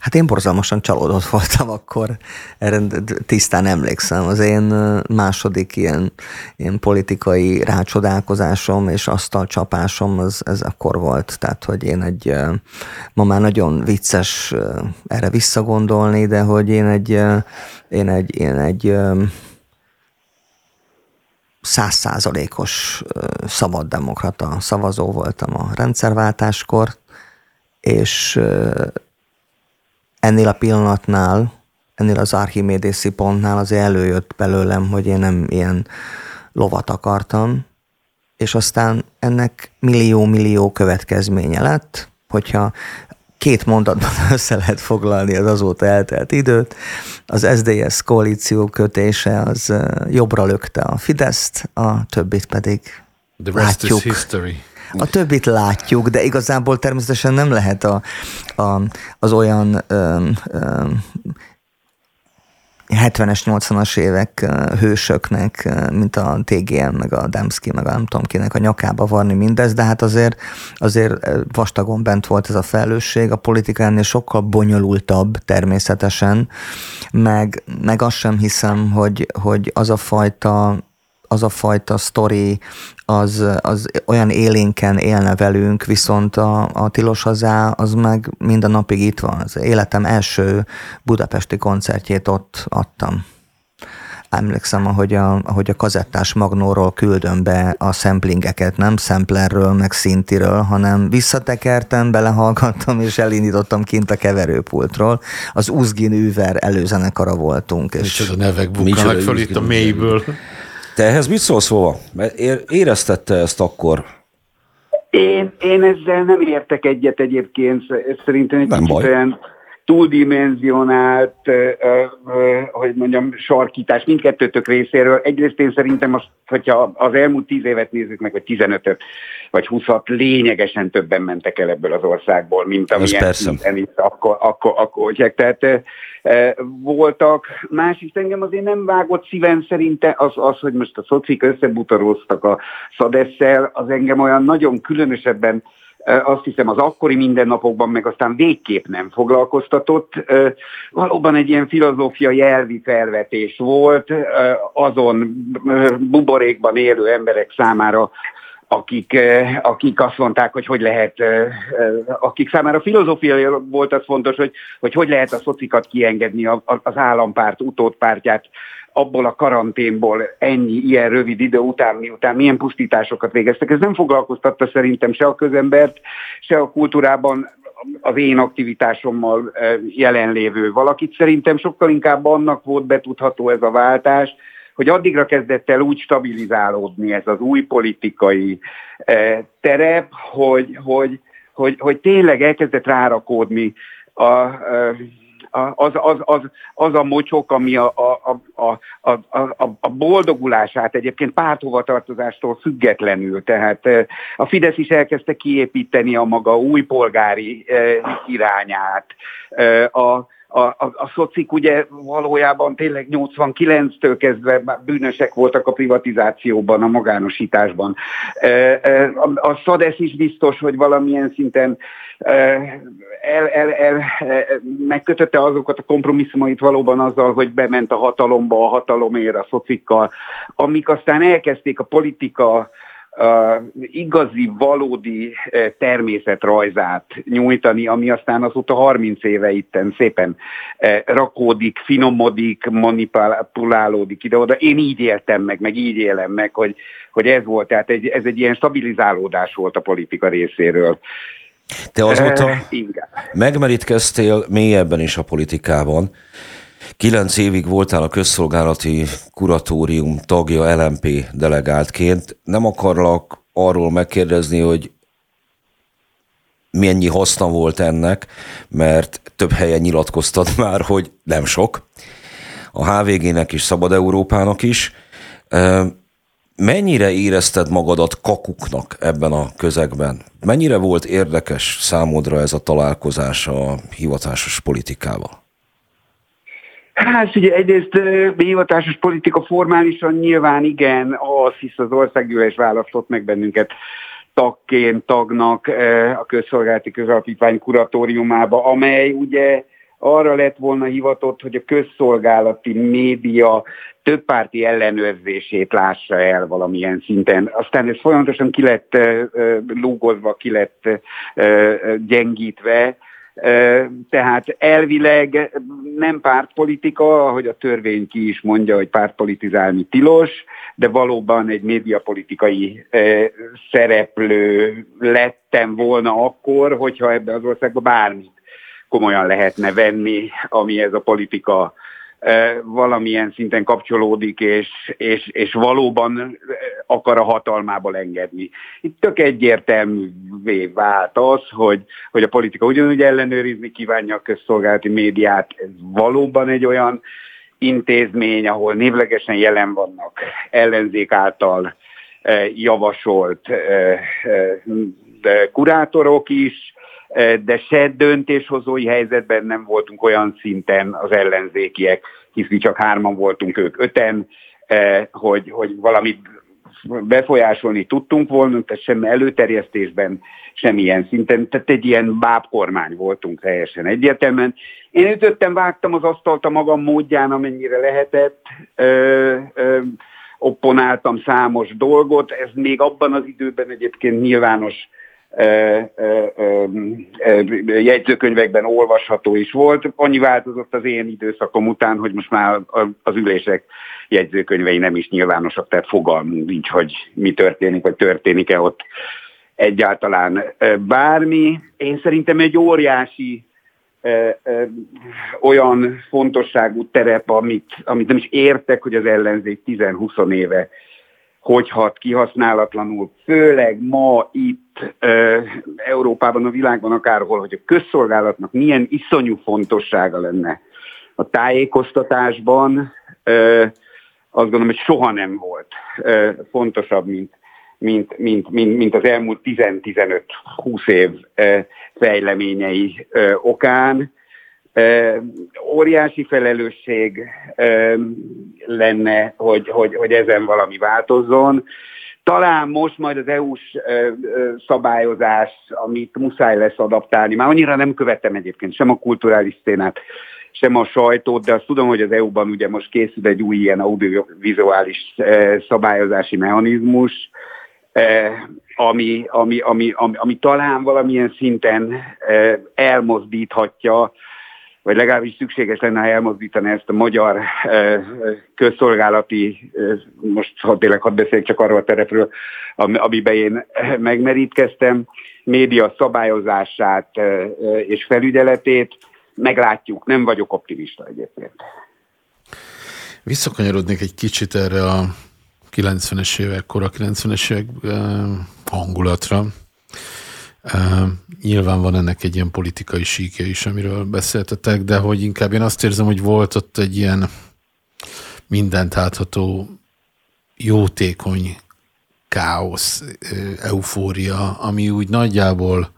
Hát én borzalmasan csalódott voltam akkor, erre tisztán emlékszem. Az én második ilyen, ilyen politikai rácsodálkozásom és asztalcsapásom az, ez akkor volt. Tehát, hogy én egy, ma már nagyon vicces erre visszagondolni, de hogy én egy, én egy, én egy százszázalékos szabaddemokrata szavazó voltam a rendszerváltáskor, és ennél a pillanatnál, ennél az archimédészi pontnál azért előjött belőlem, hogy én nem ilyen lovat akartam, és aztán ennek millió-millió következménye lett, hogyha két mondatban össze lehet foglalni az azóta eltelt időt. Az SDS koalíció kötése az jobbra lökte a Fideszt, a többit pedig The rest látjuk. is history. A többit látjuk, de igazából természetesen nem lehet a, a, az olyan ö, ö, 70-es, 80-as évek hősöknek, mint a TGM, meg a Demszki, meg a nem tudom kinek a nyakába varni mindez, de hát azért, azért vastagon bent volt ez a felelősség, a politika ennél sokkal bonyolultabb természetesen, meg, meg azt sem hiszem, hogy, hogy az a fajta az a fajta sztori az, az olyan élénken élne velünk, viszont a, a Tilos Hazá az meg minden napig itt van. Az életem első budapesti koncertjét ott adtam. Emlékszem, ahogy a, ahogy a kazettás magnóról küldöm be a samplingeket, nem samplerről, meg szintiről, hanem visszatekertem, belehallgattam, és elindítottam kint a keverőpultról. Az Uzgin Üver előzenekara voltunk. És Micsoda nevek bukkanak fel itt a mélyből. Te ehhez mit szólsz, Vova? Éreztette ezt akkor? Én, én ezzel nem értek egyet egyébként. Szerintem egy nem kicsit baj. olyan túldimenzionált, hogy mondjam, sarkítás mindkettőtök részéről. Egyrészt én szerintem, az, hogyha az elmúlt tíz évet nézzük meg, vagy 15-öt, vagy 20 lényegesen többen mentek el ebből az országból, mint amilyen szinten itt akkor, akkor, akkor, akkor Tehát voltak. Másik engem azért nem vágott szíven szerinte az, az hogy most a szocik összebutoroztak a szadesszel, az engem olyan nagyon különösebben azt hiszem az akkori mindennapokban meg aztán végképp nem foglalkoztatott. Valóban egy ilyen filozófiai elvi felvetés volt azon buborékban élő emberek számára, akik, akik azt mondták, hogy hogy lehet, akik számára filozófia volt az fontos, hogy hogy, hogy lehet a szocikat kiengedni az állampárt utódpártját abból a karanténból ennyi ilyen rövid idő után, miután milyen pusztításokat végeztek. Ez nem foglalkoztatta szerintem se a közembert, se a kultúrában az én aktivitásommal jelenlévő valakit. Szerintem sokkal inkább annak volt betudható ez a váltás, hogy addigra kezdett el úgy stabilizálódni ez az új politikai terep, hogy, hogy, hogy, hogy tényleg elkezdett rárakódni a, az, az, az, az a mocsok, ami a, a, a, a, a, a boldogulását egyébként párthovatartozástól függetlenül. Tehát a Fidesz is elkezdte kiépíteni a maga új polgári irányát. A, a, a, a szocik ugye valójában tényleg 89-től kezdve már bűnösek voltak a privatizációban, a magánosításban. A, a SZADESZ is biztos, hogy valamilyen szinten el, el, el, megkötötte azokat a kompromisszumait valóban azzal, hogy bement a hatalomba, a hatalomért, a szocikkal, amik aztán elkezdték a politika igazi, valódi uh, természetrajzát nyújtani, ami aztán azóta 30 éve itten szépen uh, rakódik, finomodik, manipulálódik ide-oda. Én így éltem meg, meg így élem meg, hogy, hogy ez volt, tehát egy, ez egy ilyen stabilizálódás volt a politika részéről. Te azóta megmerítkeztél mélyebben is a politikában. Kilenc évig voltál a közszolgálati kuratórium tagja LMP delegáltként. Nem akarlak arról megkérdezni, hogy mennyi haszna volt ennek, mert több helyen nyilatkoztad már, hogy nem sok. A HVG-nek is, Szabad Európának is. Mennyire érezted magadat kakuknak ebben a közegben? Mennyire volt érdekes számodra ez a találkozás a hivatásos politikával? Hát ugye egyrészt hivatásos politika formálisan nyilván igen, az hisz az országgyűlés választott meg bennünket tagként, tagnak a közszolgálati közalapítvány kuratóriumába, amely ugye arra lett volna hivatott, hogy a közszolgálati média többpárti ellenőrzését lássa el valamilyen szinten. Aztán ez folyamatosan ki lett lúgozva, ki lett gyengítve, tehát elvileg nem pártpolitika, ahogy a törvény ki is mondja, hogy pártpolitizálni tilos, de valóban egy médiapolitikai szereplő lettem volna akkor, hogyha ebben az országban bármit komolyan lehetne venni, ami ez a politika valamilyen szinten kapcsolódik, és, és, és valóban akar a hatalmából engedni. Itt tök egyértelművé vált az, hogy, hogy a politika ugyanúgy ellenőrizni kívánja a közszolgálati médiát. Ez valóban egy olyan intézmény, ahol névlegesen jelen vannak ellenzék által javasolt kurátorok is, de se döntéshozói helyzetben nem voltunk olyan szinten az ellenzékiek, hisz mi csak hárman voltunk ők öten, hogy, hogy valamit befolyásolni tudtunk volna, tehát sem előterjesztésben, semmilyen szinten, tehát egy ilyen bábkormány voltunk teljesen egyértelműen. Én ütöttem, vágtam az asztalt a magam módján, amennyire lehetett, ö, ö, opponáltam számos dolgot, ez még abban az időben egyébként nyilvános jegyzőkönyvekben olvasható is volt. Annyi változott az én időszakom után, hogy most már az ülések jegyzőkönyvei nem is nyilvánosak, tehát fogalmunk nincs, hogy mi történik, vagy történik-e ott egyáltalán bármi. Én szerintem egy óriási olyan fontosságú terep, amit, amit nem is értek, hogy az ellenzék 10-20 éve hogy hat kihasználatlanul, főleg ma itt e, Európában, a világban akárhol, hogy a közszolgálatnak milyen iszonyú fontossága lenne a tájékoztatásban, e, azt gondolom, hogy soha nem volt e, fontosabb, mint, mint, mint, mint, mint az elmúlt 10-15-20 év e, fejleményei e, okán óriási felelősség lenne, hogy, hogy, hogy ezen valami változzon. Talán most majd az EU-s szabályozás, amit muszáj lesz adaptálni, már annyira nem követtem egyébként sem a kulturális szénát, sem a sajtót, de azt tudom, hogy az EU-ban ugye most készül egy új ilyen audiovizuális szabályozási mechanizmus, ami, ami, ami, ami, ami talán valamilyen szinten elmozdíthatja vagy legalábbis szükséges lenne, ha elmozdítani ezt a magyar közszolgálati, most ha tényleg hadd beszéljek csak arról a terepről, amiben én megmerítkeztem, média szabályozását és felügyeletét, meglátjuk, nem vagyok optimista egyébként. Visszakanyarodnék egy kicsit erre a 90-es évek, kora 90-es évek hangulatra. Nyilván van ennek egy ilyen politikai síkja is, amiről beszéltetek, de hogy inkább én azt érzem, hogy volt ott egy ilyen mindent átható, jótékony káosz, eufória, ami úgy nagyjából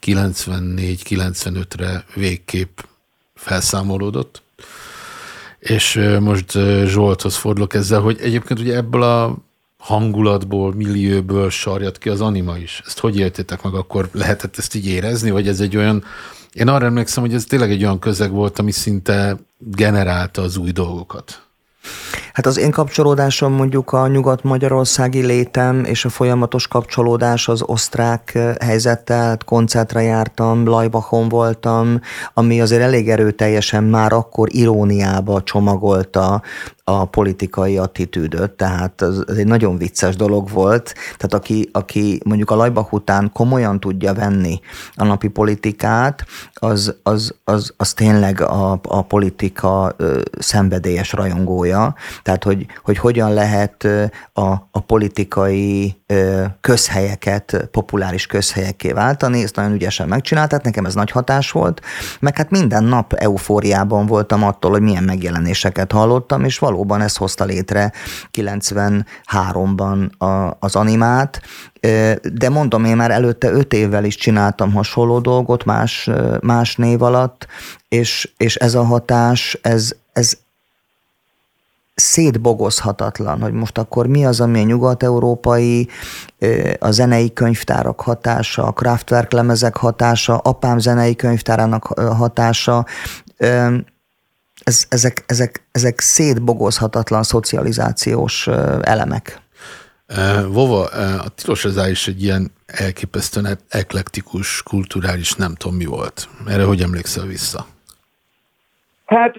94-95-re végképp felszámolódott. És most Zsolthoz fordulok ezzel, hogy egyébként ugye ebből a hangulatból, millióból sarjat ki az anima is. Ezt hogy éltétek meg, akkor lehetett ezt így érezni, vagy ez egy olyan, én arra emlékszem, hogy ez tényleg egy olyan közeg volt, ami szinte generálta az új dolgokat. Hát az én kapcsolódásom mondjuk a nyugat-magyarországi létem és a folyamatos kapcsolódás az osztrák helyzettel, koncertre jártam, Lajbachon voltam, ami azért elég erőteljesen már akkor iróniába csomagolta a politikai attitűdöt, tehát ez, egy nagyon vicces dolog volt. Tehát aki, aki mondjuk a Lajbach után komolyan tudja venni a napi politikát, az, az, az, az tényleg a, a politika szenvedélyes rajongója. Tehát, hogy, hogy hogyan lehet a, a politikai közhelyeket populáris közhelyekké váltani, ezt nagyon ügyesen megcsinálták, nekem ez nagy hatás volt, meg hát minden nap eufóriában voltam attól, hogy milyen megjelenéseket hallottam, és valóban ez hozta létre 93-ban a, az animát, de mondom, én már előtte öt évvel is csináltam hasonló dolgot más, más név alatt, és, és ez a hatás, ez, ez, szétbogozhatatlan, hogy most akkor mi az, ami a nyugat-európai, a zenei könyvtárak hatása, a Kraftwerk lemezek hatása, apám zenei könyvtárának hatása, ez, ezek, ezek, ezek szétbogozhatatlan szocializációs elemek. Vova, a tilos is egy ilyen elképesztően eklektikus, kulturális nem tudom mi volt. Erre hogy emlékszel vissza? Hát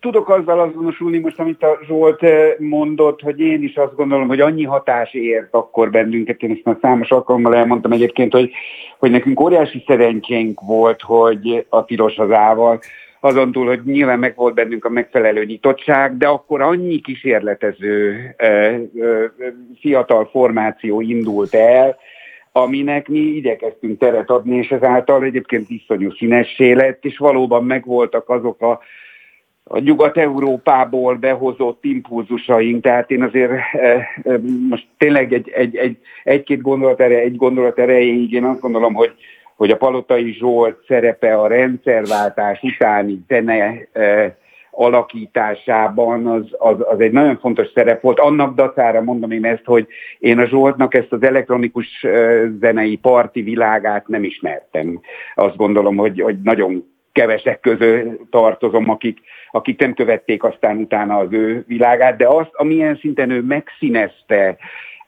tudok azzal azonosulni most, amit a Zsolt mondott, hogy én is azt gondolom, hogy annyi hatás ért akkor bennünket, én ezt már számos alkalommal elmondtam egyébként, hogy, hogy nekünk óriási szerencsénk volt, hogy a tilos hazával, azon túl, hogy nyilván meg volt bennünk a megfelelő nyitottság, de akkor annyi kísérletező fiatal formáció indult el, aminek mi igyekeztünk teret adni, és ezáltal egyébként iszonyú színessé lett, és valóban megvoltak azok a, a Nyugat-Európából behozott impulzusaink, tehát én azért e, e, most tényleg egy, egy, egy, egy-két gondolat erre, egy gondolat erejéig én azt gondolom, hogy hogy a Palotai Zsolt szerepe a rendszerváltás utáni zene e, alakításában az, az, az egy nagyon fontos szerep volt. Annak dacára mondom én ezt, hogy én a Zsoltnak ezt az elektronikus zenei parti világát nem ismertem. Azt gondolom, hogy, hogy nagyon kevesek közül tartozom, akik, akik nem követték aztán utána az ő világát, de azt, amilyen szinten ő megszínezte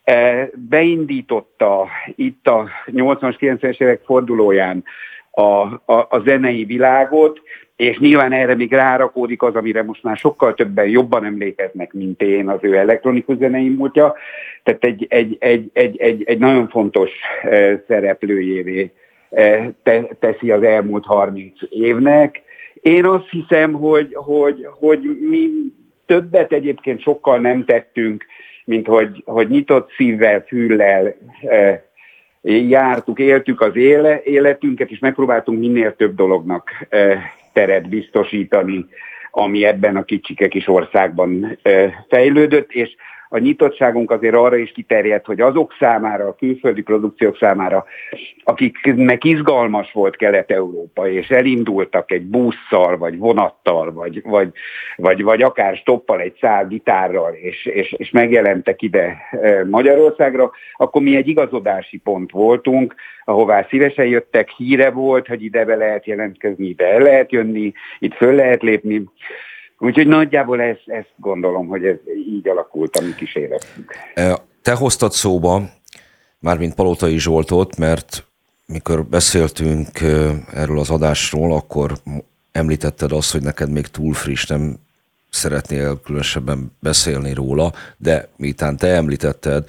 E, beindította itt a 80-as, 90-es évek fordulóján a, a, a zenei világot, és nyilván erre még rárakódik az, amire most már sokkal többen jobban emlékeznek, mint én, az ő elektronikus zenei múltja. Tehát egy, egy, egy, egy, egy, egy nagyon fontos e, szereplőjévé te, teszi az elmúlt 30 évnek. Én azt hiszem, hogy, hogy, hogy mi többet egyébként sokkal nem tettünk, mint hogy, hogy nyitott szívvel, füllel e, jártuk, éltük az éle, életünket, és megpróbáltunk minél több dolognak e, teret biztosítani, ami ebben a kicsike kis országban e, fejlődött, és a nyitottságunk azért arra is kiterjedt, hogy azok számára, a külföldi produkciók számára, akiknek izgalmas volt Kelet-Európa, és elindultak egy busszal, vagy vonattal, vagy, vagy, vagy, vagy akár stoppal egy szál gitárral, és, és, és megjelentek ide e, Magyarországra, akkor mi egy igazodási pont voltunk, ahová szívesen jöttek, híre volt, hogy ide be lehet jelentkezni, el lehet jönni, itt föl lehet lépni, Úgyhogy nagyjából ezt, ezt gondolom, hogy ez így alakult a mi kísérletünk. Te hoztad szóba, mármint Palotai Zsoltot, mert mikor beszéltünk erről az adásról, akkor említetted azt, hogy neked még túl friss, nem szeretnél különösebben beszélni róla, de miután te említetted,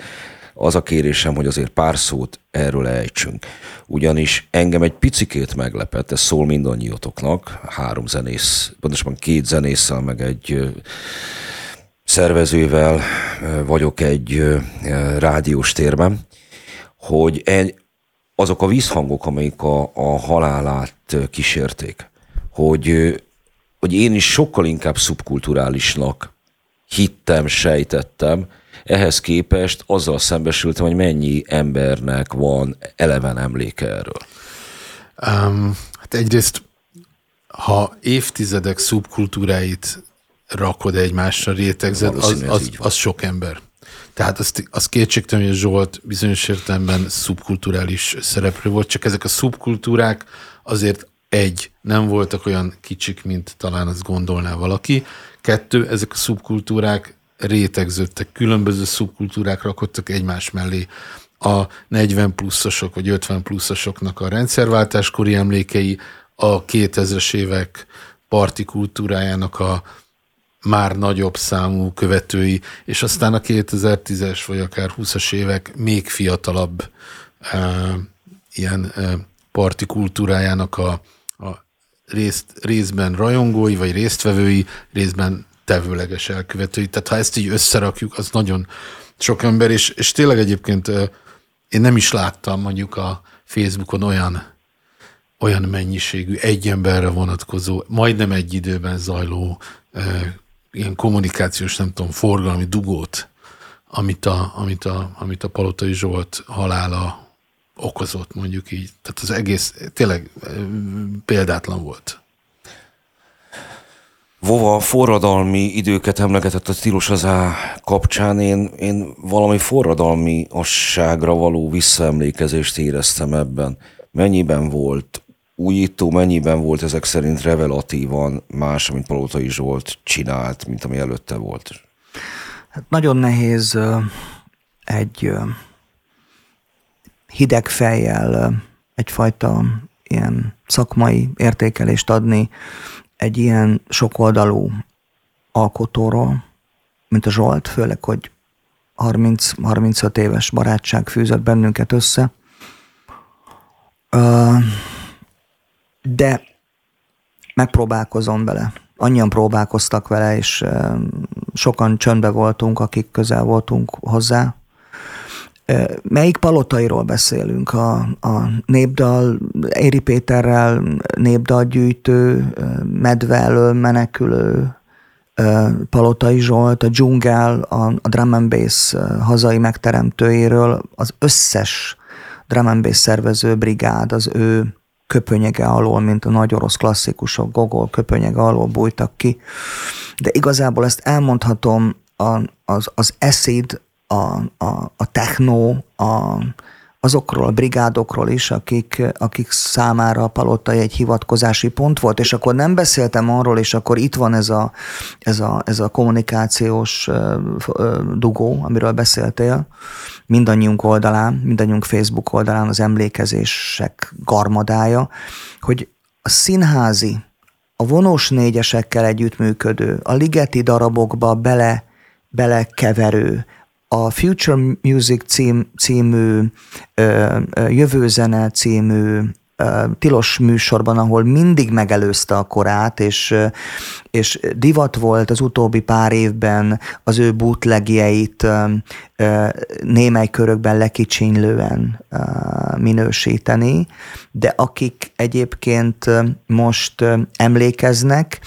az a kérésem, hogy azért pár szót erről ejtsünk. Ugyanis engem egy picikét meglepett, ez szól mindannyiatoknak, három zenész, pontosabban két zenésszel, meg egy szervezővel vagyok egy rádiós térben, hogy egy, azok a vízhangok, amelyik a, a halálát kísérték, hogy, hogy én is sokkal inkább szubkulturálisnak hittem, sejtettem, ehhez képest azzal szembesültem, hogy mennyi embernek van eleven emléke erről. Um, hát egyrészt, ha évtizedek szubkultúráit rakod egymásra, rétegzed, az, az, az sok ember. Tehát azt, az kétségtelen, hogy Zsolt bizonyos értelemben szubkulturális szereplő volt, csak ezek a szubkultúrák azért egy, nem voltak olyan kicsik, mint talán azt gondolná valaki. Kettő, ezek a szubkultúrák rétegződtek, különböző szubkultúrák rakottak egymás mellé. A 40 pluszosok vagy 50 pluszosoknak a rendszerváltáskori emlékei, a 2000-es évek parti kultúrájának a már nagyobb számú követői, és aztán a 2010-es vagy akár 20-as évek még fiatalabb e, ilyen e, parti kultúrájának a, a részt, részben rajongói, vagy résztvevői, részben tevőleges elkövetői. Tehát ha ezt így összerakjuk, az nagyon sok ember, és, és tényleg egyébként én nem is láttam mondjuk a Facebookon olyan olyan mennyiségű, egy emberre vonatkozó, majdnem egy időben zajló ilyen kommunikációs, nem tudom, forgalmi dugót, amit a, amit a, amit a Palotai Zsolt halála okozott, mondjuk így. Tehát az egész tényleg példátlan volt. Vova forradalmi időket emlegetett a stílus az á kapcsán, én, én valami forradalmi asságra való visszaemlékezést éreztem ebben. Mennyiben volt újító, mennyiben volt ezek szerint revelatívan más, amit Palotai Zsolt csinált, mint ami előtte volt? Hát nagyon nehéz egy hideg fejjel egyfajta ilyen szakmai értékelést adni egy ilyen sokoldalú alkotóról, mint a Zsolt, főleg, hogy 30-35 éves barátság fűzött bennünket össze. De megpróbálkozom vele. Annyian próbálkoztak vele, és sokan csöndbe voltunk, akik közel voltunk hozzá. Melyik palotairól beszélünk? A, a népdal, Éri Péterrel népdalgyűjtő, medve elől menekülő, Palotai Zsolt, a dzsungel, a, a drum and bass hazai megteremtőjéről, az összes drum and bass szervező brigád, az ő köpönyege alól, mint a nagy orosz klasszikusok, Gogol köpönyege alól bújtak ki. De igazából ezt elmondhatom a, az, az eszid, a, a, a techno, a, azokról a brigádokról is, akik, akik számára a palotai egy hivatkozási pont volt, és akkor nem beszéltem arról, és akkor itt van ez a, ez a, ez a kommunikációs dugó, amiről beszéltél, mindannyiunk oldalán, mindannyiunk Facebook oldalán az emlékezések garmadája, hogy a színházi, a vonós négyesekkel együttműködő, a ligeti darabokba bele, belekeverő, a Future Music cím, című, Jövőzene című tilos műsorban, ahol mindig megelőzte a korát, és, és divat volt az utóbbi pár évben az ő bootlegjeit némely körökben lekicsinylően minősíteni, de akik egyébként most emlékeznek,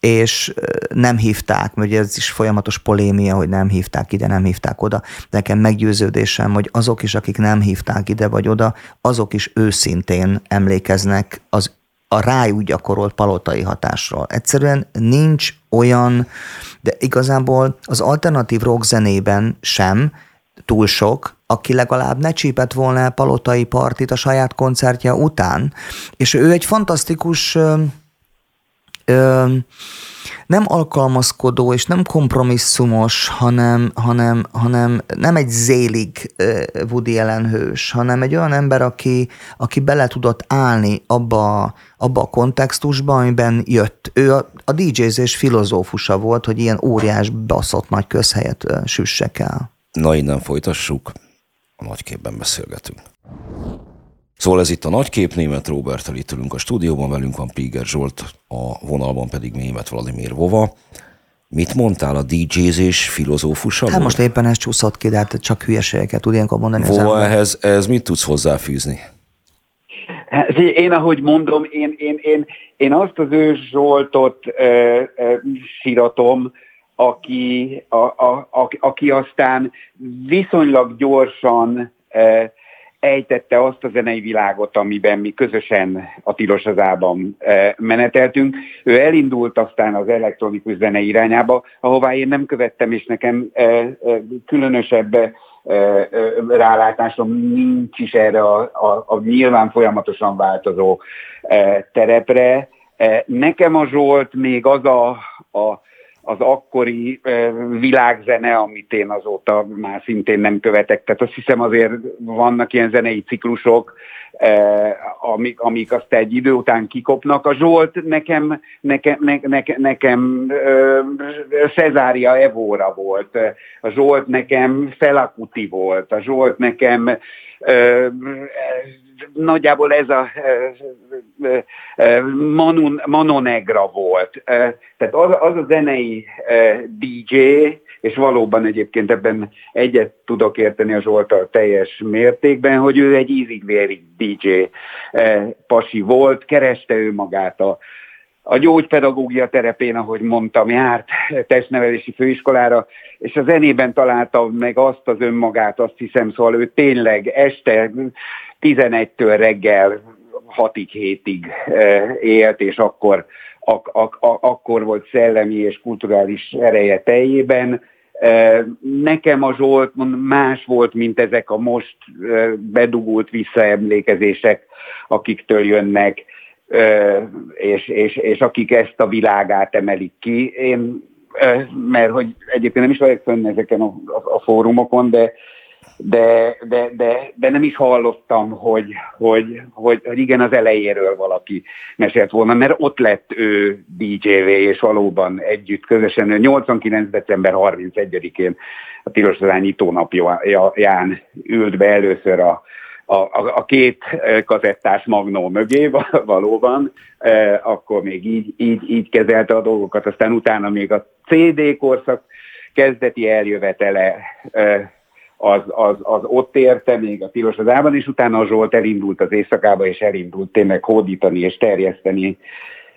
és nem hívták, mert ez is folyamatos polémia, hogy nem hívták ide, nem hívták oda. Nekem meggyőződésem, hogy azok is, akik nem hívták ide vagy oda, azok is őszintén emlékeznek az a rájuk gyakorolt palotai hatásról. Egyszerűen nincs olyan, de igazából az alternatív rock zenében sem túl sok, aki legalább ne csípett volna palotai partit a saját koncertje után, és ő egy fantasztikus nem alkalmazkodó és nem kompromisszumos, hanem, hanem, hanem nem egy zélig Woody Allen hanem egy olyan ember, aki, aki bele tudott állni abba, abba a kontextusba, amiben jött. Ő a, a DJ-zés filozófusa volt, hogy ilyen óriás baszott nagy közhelyet süssek el. Na innen folytassuk, a nagyképben beszélgetünk. Szóval ez itt a nagykép, német Robert itt ülünk a stúdióban, velünk van Piger Zsolt, a vonalban pedig német Vladimir Vova. Mit mondtál, a DJ-zés filozófusa Hát most éppen ez csúszott ki, de hát csak hülyeségeket tud ilyenkor mondani. Vova, ehhez, ehhez mit tudsz hozzáfűzni? Hát, én, ahogy mondom, én, én, én, én azt az ő Zsoltot e, e, síratom, aki, a, a, a, aki aztán viszonylag gyorsan e, ejtette azt a zenei világot, amiben mi közösen a Tilos azában e, meneteltünk. Ő elindult aztán az elektronikus zene irányába, ahová én nem követtem, és nekem e, e, különösebb rálátásom nincs is erre a, a, a nyilván folyamatosan változó terepre. Nekem a Zsolt még az a, a az akkori világzene, amit én azóta már szintén nem követek. Tehát azt hiszem azért vannak ilyen zenei ciklusok, amik, amik azt egy idő után kikopnak. A Zsolt nekem, nekem, ne, ne, nekem Cezária Evóra volt, a Zsolt nekem Felakuti volt, a Zsolt nekem nagyjából ez a Manu, Manonegra volt. Tehát az, az a zenei DJ, és valóban egyébként ebben egyet tudok érteni a Zsoltal teljes mértékben, hogy ő egy ízig DJ pasi volt, kereste ő magát a, a gyógypedagógia terepén, ahogy mondtam, járt testnevelési főiskolára, és a zenében találta meg azt az önmagát, azt hiszem, szóval ő tényleg este 11-től reggel 6-ig, 7-ig élt, és akkor, ak, ak, ak, akkor volt szellemi és kulturális ereje teljében. Nekem a Zsolt más volt, mint ezek a most bedugult visszaemlékezések, akiktől jönnek, és, és, és akik ezt a világát emelik ki. Én, mert hogy egyébként nem is vagyok fönn ezeken a, a, a fórumokon, de de, de, de, de nem is hallottam, hogy, hogy, hogy, hogy igen, az elejéről valaki mesélt volna, mert ott lett ő DJ-vé, és valóban együtt, közösen 89. december 31-én a Tilos nyitó napján ült be először a, a, a, a két kazettás magnó mögé valóban, akkor még így, így, így kezelte a dolgokat, aztán utána még a CD korszak kezdeti eljövetele az, az, az ott érte még a tilos az ában, és utána a Zsolt elindult az éjszakába, és elindult tényleg hódítani és terjeszteni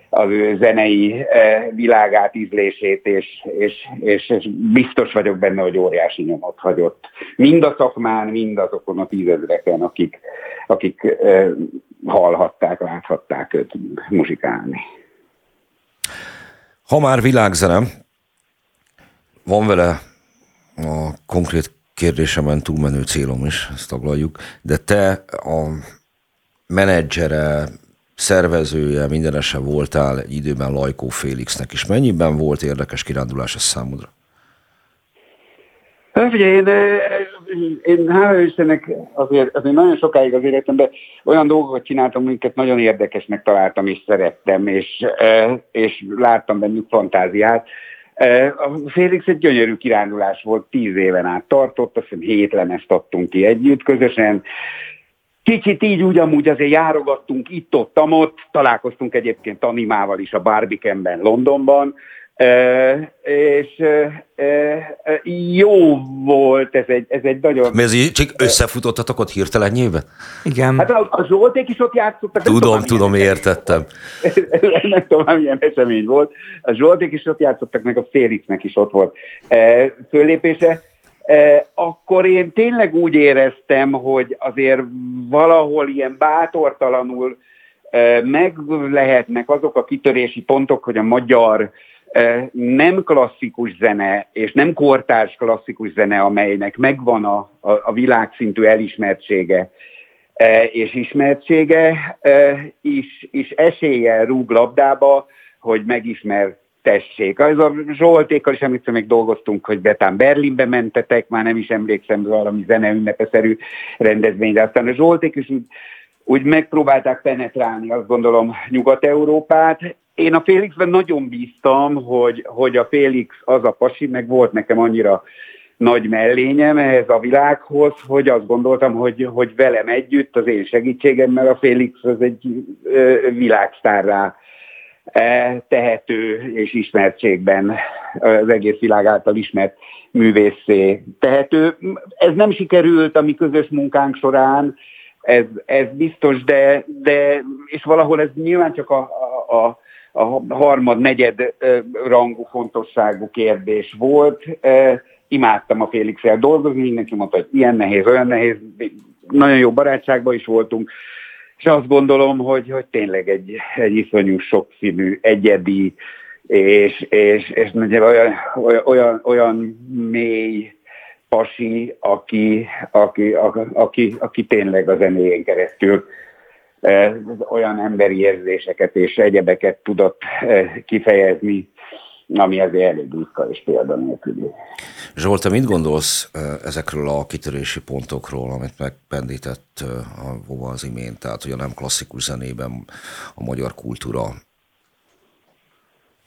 az ő zenei eh, világát, ízlését, és, és, és, és biztos vagyok benne, hogy óriási nyomot hagyott. Mind a szakmán, mind azokon a tízezreken, akik, akik eh, hallhatták, láthatták őt muzsikálni. Ha már világzene, van vele a konkrét kérdésemen túlmenő célom is, ezt taglaljuk, de te a menedzsere, szervezője, mindenese voltál egy időben Lajkó Félixnek is. Mennyiben volt érdekes kirándulás ez számodra? Ugye én, én hála Istennek azért, azért nagyon sokáig az életemben olyan dolgokat csináltam, amiket nagyon érdekesnek találtam és szerettem, és, és láttam bennük fantáziát. A Félix egy gyönyörű kirándulás volt, tíz éven át tartott, azt hiszem hét lemezt adtunk ki együtt közösen, Kicsit így úgy amúgy azért járogattunk itt-ott, ott, találkoztunk egyébként Animával is a Barbikenben, Londonban, E, és jó volt, ez egy, ez egy nagyon... Mi ez így, csak összefutottatok ott hirtelenjébe? Igen. Hát a, a Zsolték is ott játszottak. Tudom, tudom, tudom értettem. nem tudom, milyen esemény volt. A Zsolték is ott játszottak, meg a Félixnek is ott volt föllépése. Akkor én tényleg úgy éreztem, hogy azért valahol ilyen bátortalanul meg lehetnek azok a kitörési pontok, hogy a magyar nem klasszikus zene, és nem kortárs klasszikus zene, amelynek megvan a, a, a világszintű elismertsége és ismertsége, is, is eséllyel rúg labdába, hogy megismer tessék. Az a Zsoltékkal is emlékszem, még dolgoztunk, hogy Betán Berlinbe mentetek, már nem is emlékszem valami zeneünnepeszerű rendezvényre. Aztán a Zsolték is úgy, úgy megpróbálták penetrálni, azt gondolom, Nyugat-Európát. Én a Félixben nagyon bíztam, hogy, hogy a Félix az a pasi, meg volt nekem annyira nagy mellényem ehhez a világhoz, hogy azt gondoltam, hogy, hogy velem együtt, az én segítségemmel a Félix az egy világsztárrá e, tehető és ismertségben az egész világ által ismert művészé tehető. Ez nem sikerült a mi közös munkánk során, ez, ez biztos, de, de és valahol ez nyilván csak a, a, a harmad, negyed rangú fontosságú kérdés volt. Imádtam a félix dolgozni, mindenki mondta, hogy ilyen nehéz, olyan nehéz, nagyon jó barátságban is voltunk, és azt gondolom, hogy, hogy tényleg egy, egy iszonyú sokszínű, egyedi, és, és, és olyan, olyan, olyan mély pasi, aki, aki, aki, aki, aki tényleg a zenéjén keresztül olyan emberi érzéseket és egyebeket tudott kifejezni, ami azért elég ritka és példanélküli. Zsolt, te mit gondolsz ezekről a kitörési pontokról, amit megpendített a Vova az imént, tehát hogy a nem klasszikus zenében a magyar kultúra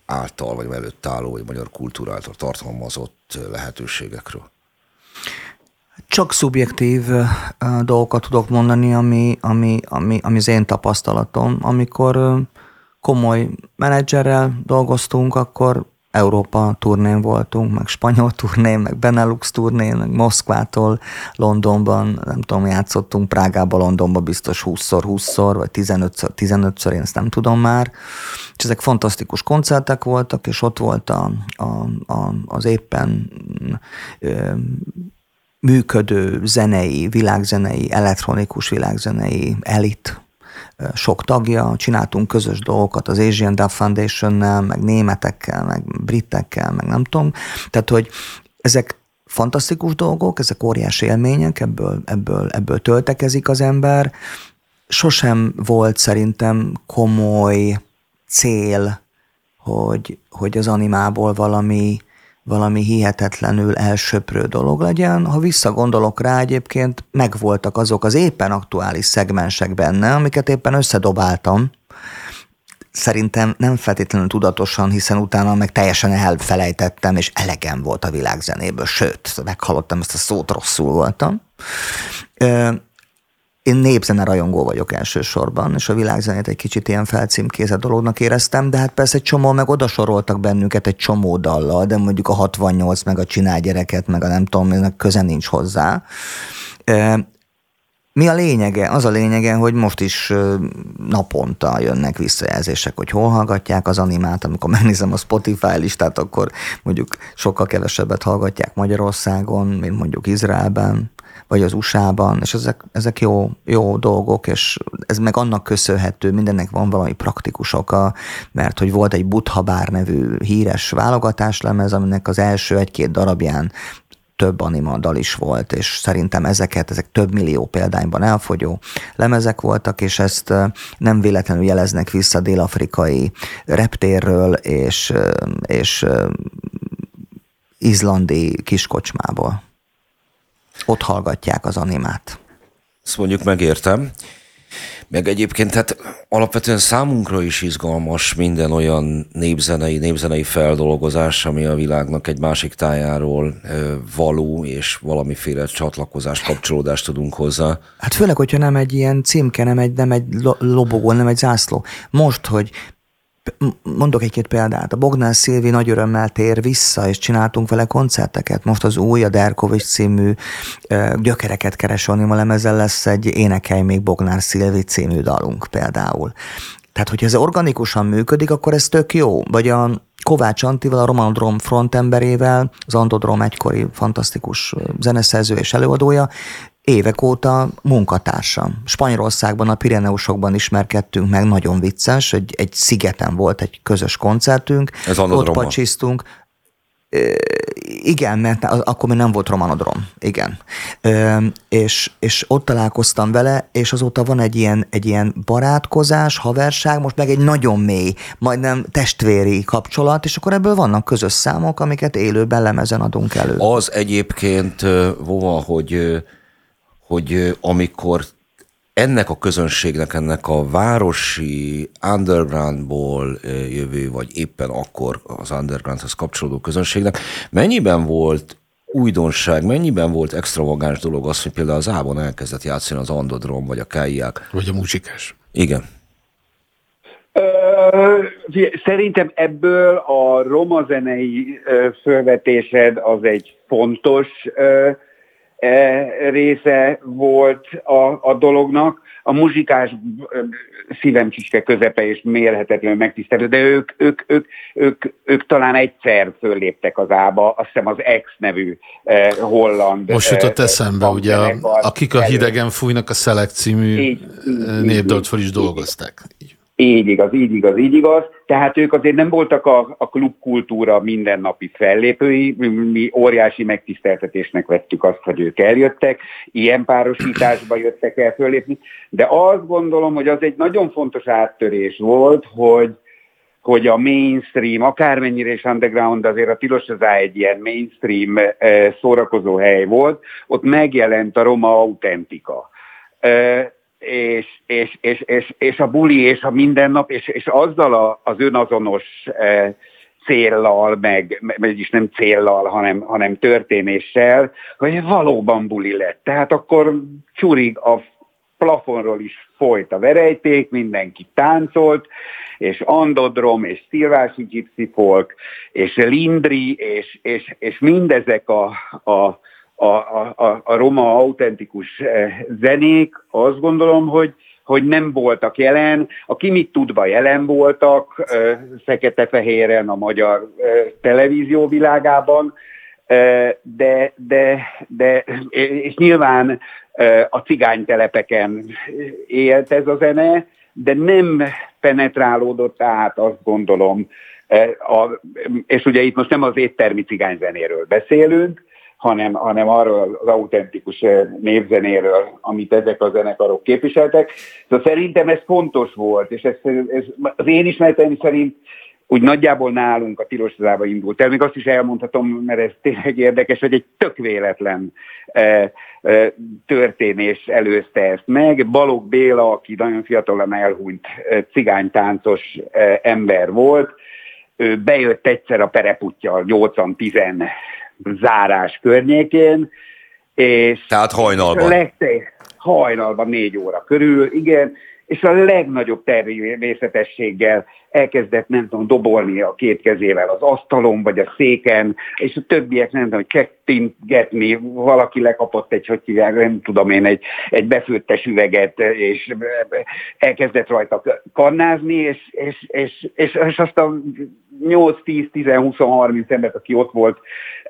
által, vagy előtt álló, vagy magyar kultúra által tartalmazott lehetőségekről? Csak szubjektív dolgokat tudok mondani, ami, ami, ami, ami az én tapasztalatom. Amikor komoly menedzserrel dolgoztunk, akkor Európa turnén voltunk, meg spanyol turnén, meg Benelux turnén, meg Moszkvától Londonban, nem tudom, játszottunk Prágába, Londonba biztos 20-szor, 20-szor, vagy 15-ször, 15-ször, én ezt nem tudom már. És ezek fantasztikus koncertek voltak, és ott volt a, a, a, az éppen ö, működő zenei, világzenei, elektronikus világzenei elit sok tagja, csináltunk közös dolgokat az Asian Dub Foundation-nel, meg németekkel, meg britekkel, meg nem tudom. Tehát, hogy ezek fantasztikus dolgok, ezek óriási élmények, ebből, ebből, ebből töltekezik az ember. Sosem volt szerintem komoly cél, hogy, hogy az animából valami valami hihetetlenül elsöprő dolog legyen. Ha visszagondolok rá, egyébként megvoltak azok az éppen aktuális szegmensek benne, amiket éppen összedobáltam, szerintem nem feltétlenül tudatosan, hiszen utána meg teljesen elfelejtettem, és elegem volt a világzenéből, sőt, meghallottam ezt a szót, rosszul voltam én népzene rajongó vagyok elsősorban, és a világzenét egy kicsit ilyen felcímkézett dolognak éreztem, de hát persze egy csomó meg odasoroltak bennünket egy csomó dallal, de mondjuk a 68 meg a csinál gyereket, meg a nem tudom, ennek köze nincs hozzá. Mi a lényege? Az a lényege, hogy most is naponta jönnek visszajelzések, hogy hol hallgatják az animát, amikor megnézem a Spotify listát, akkor mondjuk sokkal kevesebbet hallgatják Magyarországon, mint mondjuk Izraelben vagy az USA-ban, és ezek, ezek jó, jó dolgok, és ez meg annak köszönhető, mindennek van valami praktikus oka, mert hogy volt egy Butha Bár nevű híres válogatáslemez, aminek az első egy-két darabján több anima dal is volt, és szerintem ezeket, ezek több millió példányban elfogyó lemezek voltak, és ezt nem véletlenül jeleznek vissza dél-afrikai reptérről és, és izlandi kiskocsmából ott hallgatják az animát. Ezt mondjuk megértem. Meg egyébként hát alapvetően számunkra is izgalmas minden olyan népzenei, népzenei feldolgozás, ami a világnak egy másik tájáról való, és valamiféle csatlakozást, kapcsolódást tudunk hozzá. Hát főleg, hogyha nem egy ilyen címke, nem egy, nem egy lobogó, nem egy zászló. Most, hogy Mondok egy-két példát. A Bognár Szilvi nagy örömmel tér vissza, és csináltunk vele koncerteket. Most az új, a Derkovics című gyökereket keresni a lemezzel lesz egy Énekelj még Bognár Szilvi című dalunk például. Tehát, hogyha ez organikusan működik, akkor ez tök jó. Vagy a Kovács Antival, a Romanodrom frontemberével, az Andodrom egykori fantasztikus zeneszerző és előadója, évek óta munkatársam. Spanyolországban, a Pireneusokban ismerkedtünk meg, nagyon vicces, egy, egy szigeten volt egy közös koncertünk, Ez ott pacsisztunk. Igen, mert akkor még nem volt romanodrom. Igen. és, és ott találkoztam vele, és azóta van egy ilyen, egy ilyen barátkozás, haverság, most meg egy nagyon mély, majdnem testvéri kapcsolat, és akkor ebből vannak közös számok, amiket élőben lemezen adunk elő. Az egyébként, Vova, hogy, hogy amikor ennek a közönségnek, ennek a városi undergroundból jövő, vagy éppen akkor az undergroundhoz kapcsolódó közönségnek, mennyiben volt újdonság, mennyiben volt extravagáns dolog az, hogy például az Ában elkezdett játszani az Andodrom, vagy a Káiák? Vagy a muzsikás. Igen. Szerintem ebből a roma zenei fölvetésed az egy fontos része volt a, a dolognak. A muzsikás szívem csicske közepe és mérhetetlenül megtisztelő, de ők, ők, ők, ők, ők talán egyszer fölléptek az ába, azt hiszem az X nevű eh, holland. Most jutott eh, eszembe, ugye, a, akik a hidegen fújnak a Select című népdalt fel is dolgozták. Így. Így igaz, így igaz, így igaz. Tehát ők azért nem voltak a, a klubkultúra mindennapi fellépői, mi óriási megtiszteltetésnek vettük azt, hogy ők eljöttek, ilyen párosításba jöttek el föllépni, de azt gondolom, hogy az egy nagyon fontos áttörés volt, hogy hogy a mainstream, akármennyire is underground, azért a Tilos az egy ilyen mainstream eh, szórakozó hely volt, ott megjelent a roma autentika. Eh, és, és, és, és, és a buli, és a mindennap, és, és azzal a, az önazonos e, céllal, meg, meg is nem céllal, hanem, hanem történéssel, hogy valóban buli lett. Tehát akkor csurig a plafonról is folyt a verejték, mindenki táncolt, és Andodrom, és Szilvási Gypsy Folk, és Lindri, és, és, és mindezek a, a, a, a, a roma autentikus eh, zenék, azt gondolom, hogy, hogy nem voltak jelen. A mit tudva jelen voltak, eh, fekete-fehéren a magyar eh, televízió világában, de, de, de, és nyilván a cigánytelepeken élt ez a zene, de nem penetrálódott át, azt gondolom, a, és ugye itt most nem az éttermi cigányzenéről beszélünk, hanem, hanem arról az autentikus eh, névzenéről, amit ezek a zenekarok képviseltek. Szóval szerintem ez fontos volt, és ez, ez az én ismereteim szerint úgy nagyjából nálunk a Tilosodába indult el. Még azt is elmondhatom, mert ez tényleg érdekes, hogy egy tök véletlen e, e, történés előzte ezt meg. Balog Béla, aki nagyon fiatalan elhunyt e, cigánytáncos e, ember volt, ő bejött egyszer a pereputja 80-10 zárás környékén, és... Tehát hajnalban. Legte, hajnalban négy óra körül, igen, és a legnagyobb természetességgel elkezdett, nem tudom, dobolni a két kezével az asztalon, vagy a széken, és a többiek nem tudom, hogy csettingetni, valaki lekapott egy, hogy hívják, nem tudom én, egy, egy befőttes üveget, és elkezdett rajta kannázni, és, és, és, és, és azt a 8, 10, 10, 20, 30 embert, aki ott volt,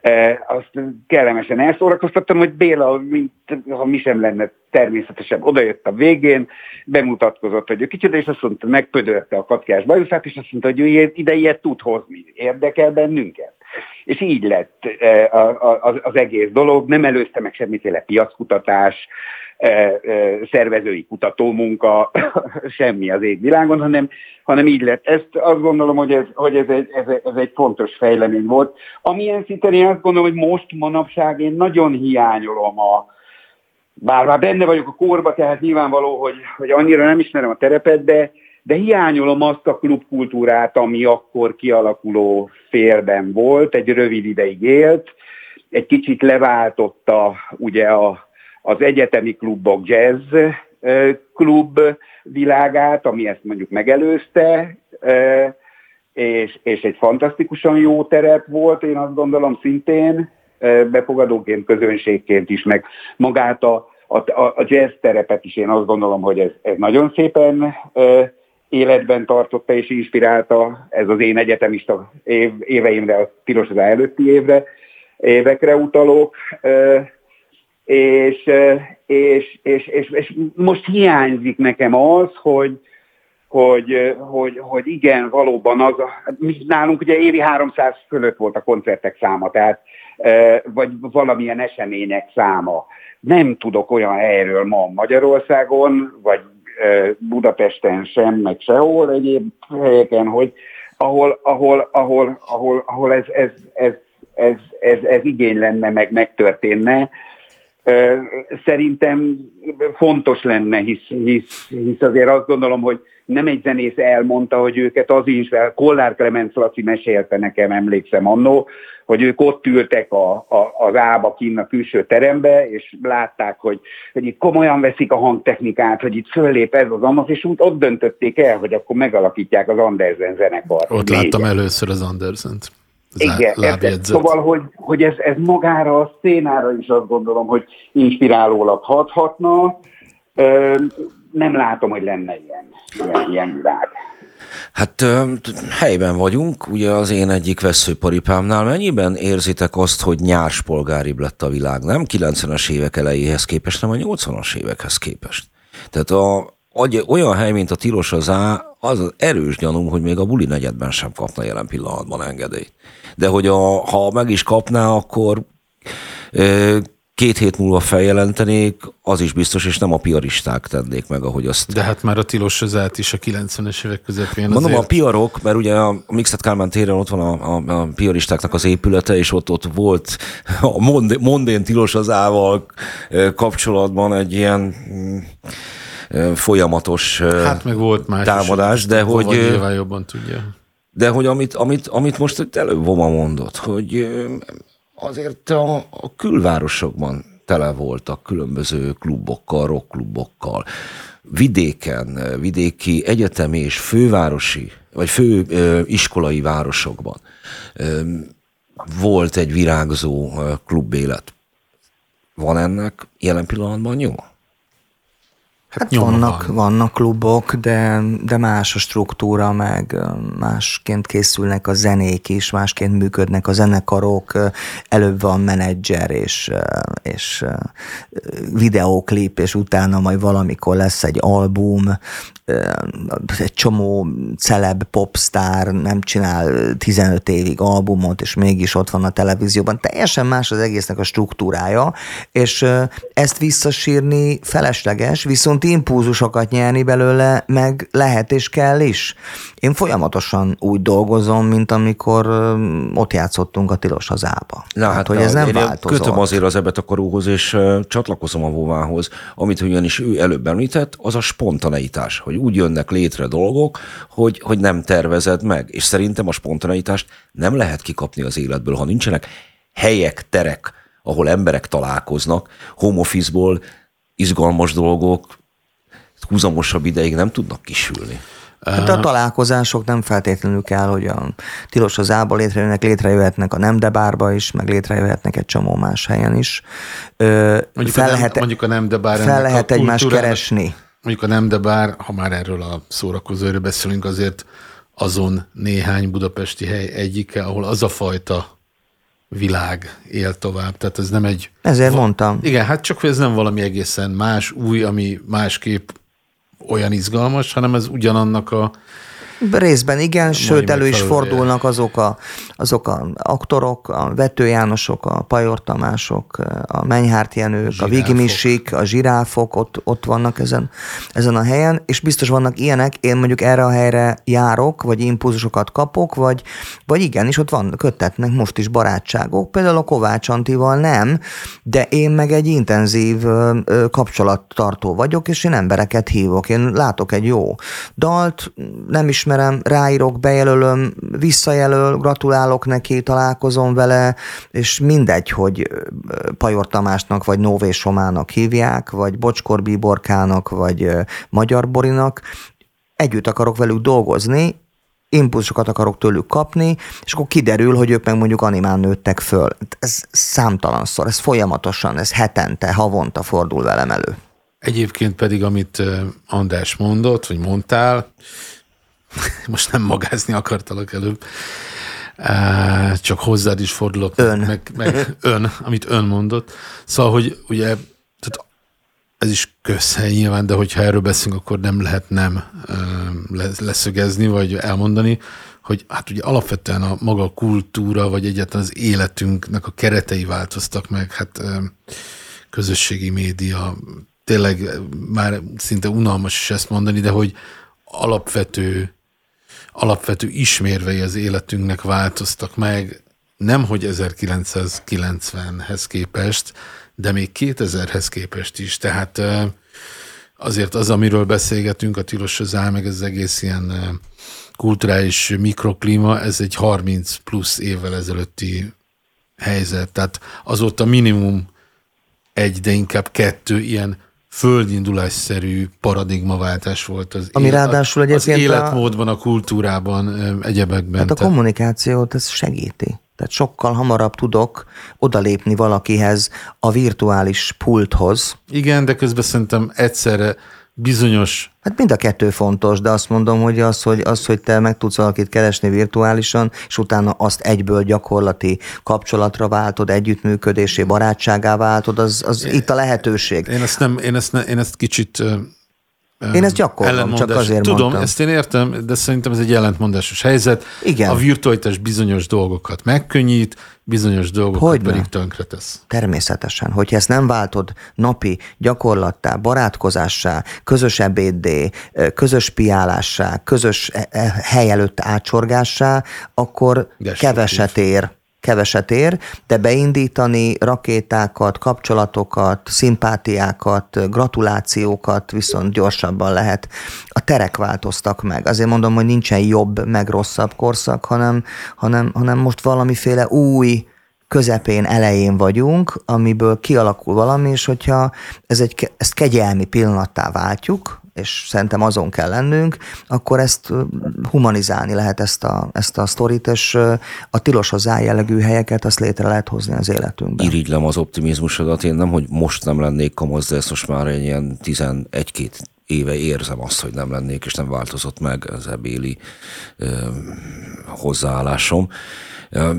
e, azt kellemesen elszórakoztattam, hogy Béla, mint, ha mi sem lenne természetesen, odajött a végén, bemutatkozott, hogy ő kicsit, és azt mondta, megpödörte a katkás bajuszát, és azt mondta, hogy ő ide ilyet tud hozni, érdekel bennünket. És így lett e, az, egész dolog, nem előzte meg semmiféle piackutatás, szervezői kutatómunka, semmi az égvilágon, hanem, hanem így lett. Ezt azt gondolom, hogy ez, hogy ez, egy, ez, ez egy fontos fejlemény volt. Amilyen szinten én azt gondolom, hogy most manapság én nagyon hiányolom a, bár már benne vagyok a korba, tehát nyilvánvaló, hogy, hogy annyira nem ismerem a terepet, de, de hiányolom azt a klubkultúrát, ami akkor kialakuló félben volt, egy rövid ideig élt, egy kicsit leváltotta ugye a, az egyetemi klubok jazz klub világát, ami ezt mondjuk megelőzte, és, és egy fantasztikusan jó terep volt, én azt gondolom szintén, befogadóként, közönségként is, meg magát a, a, a jazz terepet is én azt gondolom, hogy ez, ez nagyon szépen életben tartotta és inspirálta, ez az én egyetemista év, éveimre, a tilos előtti évre, évekre utalok, és, és, és, és, és most hiányzik nekem az, hogy, hogy, hogy, hogy igen, valóban az, hát nálunk ugye évi 300 fölött volt a koncertek száma, tehát vagy valamilyen események száma. Nem tudok olyan helyről ma Magyarországon, vagy Budapesten sem, meg sehol egyéb helyeken, hogy ahol, ahol, ahol, ahol, ahol ez, ez, ez, ez, ez, ez igény lenne, meg megtörténne. Szerintem fontos lenne, hisz, hisz, hisz azért azt gondolom, hogy nem egy zenész elmondta, hogy őket az is, Kollár Clemens Laci mesélte nekem, emlékszem annó, hogy ők ott ültek a, a, az ába kinn a külső terembe, és látták, hogy, hogy itt komolyan veszik a hangtechnikát, hogy itt föllép ez az amaz, és úgy ott döntötték el, hogy akkor megalakítják az Andersen zenekart. Ott láttam először az Andersen-t. Igen, ez, szóval, hogy, hogy ez, ez magára a szénára is azt gondolom, hogy inspirálólag hathatna. Nem látom, hogy lenne ilyen, ilyen, ilyen világ. Hát helyben vagyunk, ugye az én egyik veszőparipámnál. Mennyiben érzitek azt, hogy nyárspolgáribb lett a világ, nem 90-es évek elejéhez képest, hanem a 80-as évekhez képest? Tehát a, olyan hely, mint a Tilos az Á, az, az erős gyanúm, hogy még a buli negyedben sem kapna jelen pillanatban engedélyt. De hogy a, ha meg is kapná, akkor két hét múlva feljelentenék, az is biztos, és nem a piaristák tennék meg, ahogy azt... De hát már a tilos özát is a 90-es évek közepén Mondom, azért... a piarok, mert ugye a Mixed Kálmán téren ott van a, a, a piaristáknak az épülete, és ott, ott volt a mondén tilos az ával kapcsolatban egy ilyen mm, folyamatos hát meg volt más támadás, is, de hogy... jobban tudja. De hogy amit, amit, amit most előbb Voma mondott, hogy azért a, a külvárosokban tele voltak különböző klubokkal, rockklubokkal. Vidéken, vidéki egyetemi és fővárosi, vagy fő ö, iskolai városokban ö, volt egy virágzó klubélet. Van ennek jelen pillanatban nyoma? Hát, vannak, van. vannak klubok, de, de más a struktúra, meg másként készülnek a zenék is, másként működnek a zenekarok, előbb van menedzser és, és videóklip, és utána majd valamikor lesz egy album, egy csomó celeb popstar nem csinál 15 évig albumot, és mégis ott van a televízióban. Teljesen más az egésznek a struktúrája, és ezt visszasírni felesleges, viszont impulzusokat nyerni belőle meg lehet és kell is. Én folyamatosan úgy dolgozom, mint amikor ott játszottunk a Tilos hazába. Na, hát, hogy ez nem változott. Kötöm azért az ebet a karóhoz, és csatlakozom a Vóvához, amit ugyanis ő előbb említett, az a spontaneitás, hogy úgy jönnek létre dolgok, hogy, hogy nem tervezed meg. És szerintem a spontaneitást nem lehet kikapni az életből, ha nincsenek helyek, terek, ahol emberek találkoznak, home office-ból izgalmas dolgok húzamosabb ideig nem tudnak kisülni. Hát a találkozások nem feltétlenül kell, hogy a tilos az ába létrejönnek, létrejöhetnek a nem bárba is, meg létrejöhetnek egy csomó más helyen is. Ö, mondjuk, fel a nem, lehet, mondjuk a nem bár fel lehet egymást keresni. Mondjuk a nem bár, ha már erről a szórakozóról beszélünk, azért azon néhány budapesti hely egyike, ahol az a fajta világ él tovább. Tehát ez nem egy... Ezért va- mondtam. Igen, hát csak hogy ez nem valami egészen más, új, ami másképp olyan izgalmas, hanem ez ugyanannak a Részben igen, sőt elő is fordulnak azok a, azok a aktorok, a Vető Jánosok, a Pajor Tamások, a Menyhárt Jenők, a, a Vigimisik, a zsiráfok, ott, ott vannak ezen, ezen a helyen, és biztos vannak ilyenek, én mondjuk erre a helyre járok, vagy impulzusokat kapok, vagy, vagy igenis ott van, köttetnek most is barátságok, például a Kovács Antival nem, de én meg egy intenzív kapcsolattartó vagyok, és én embereket hívok, én látok egy jó dalt, nem is ismerem, ráírok, bejelölöm, visszajelöl, gratulálok neki, találkozom vele, és mindegy, hogy Pajor Tamásnak, vagy Nové Somának hívják, vagy Bocskor Bíborkának, vagy Magyar Borinak, együtt akarok velük dolgozni, impulzusokat akarok tőlük kapni, és akkor kiderül, hogy ők meg mondjuk animán nőttek föl. Ez számtalanszor, ez folyamatosan, ez hetente, havonta fordul velem elő. Egyébként pedig, amit András mondott, vagy mondtál, most nem magázni akartalak előbb, csak hozzád is fordulok. Ön. Meg, meg ön, amit ön mondott. Szóval, hogy ugye tehát ez is közhely nyilván, de hogyha erről beszélünk, akkor nem lehet nem leszögezni, vagy elmondani, hogy hát ugye alapvetően a maga kultúra, vagy egyáltalán az életünknek a keretei változtak meg, hát közösségi média, tényleg már szinte unalmas is ezt mondani, de hogy alapvető, alapvető ismérvei az életünknek változtak meg, nem hogy 1990-hez képest, de még 2000-hez képest is. Tehát azért az, amiről beszélgetünk, a tilos az áll, meg ez az egész ilyen kulturális mikroklíma, ez egy 30 plusz évvel ezelőtti helyzet. Tehát azóta minimum egy, de inkább kettő ilyen földindulásszerű paradigmaváltás volt az, Ami élet, ráadásul az életmódban, a, a kultúrában, egyebekben. Hát a kommunikációt ez segíti. Tehát sokkal hamarabb tudok odalépni valakihez a virtuális pulthoz. Igen, de közben szerintem egyszerre bizonyos... Hát mind a kettő fontos, de azt mondom, hogy az, hogy, az, hogy te meg tudsz valakit keresni virtuálisan, és utána azt egyből gyakorlati kapcsolatra váltod, együttműködésé, barátságá váltod, az, az én, itt a lehetőség. Én ezt, nem, én ezt, ne, én ezt kicsit én ezt gyakorlom, csak azért Tudom, mondtam. ezt én értem, de szerintem ez egy ellentmondásos helyzet. Igen. A virtualitás bizonyos dolgokat megkönnyít, bizonyos dolgokat Hogyne? pedig tönkretesz. Természetesen. Hogyha ezt nem váltod napi gyakorlattá, barátkozássá, közös ebéddé, közös piálássá, közös e, e, hely előtt átsorgássá, akkor keveset ér keveset ér, de beindítani rakétákat, kapcsolatokat, szimpátiákat, gratulációkat viszont gyorsabban lehet. A terek változtak meg. Azért mondom, hogy nincsen jobb, meg rosszabb korszak, hanem, hanem, hanem most valamiféle új, közepén, elején vagyunk, amiből kialakul valami, és hogyha ez egy, ezt kegyelmi pillanattá váltjuk, és szerintem azon kell lennünk, akkor ezt humanizálni lehet ezt a, ezt a sztorit, és a tilos hozzá jellegű helyeket azt létre lehet hozni az életünkben. Irigylem az optimizmusodat, én nem, hogy most nem lennék kamasz, de ezt most már egy ilyen 11-két éve érzem azt, hogy nem lennék, és nem változott meg az ebéli ö, hozzáállásom. Ö,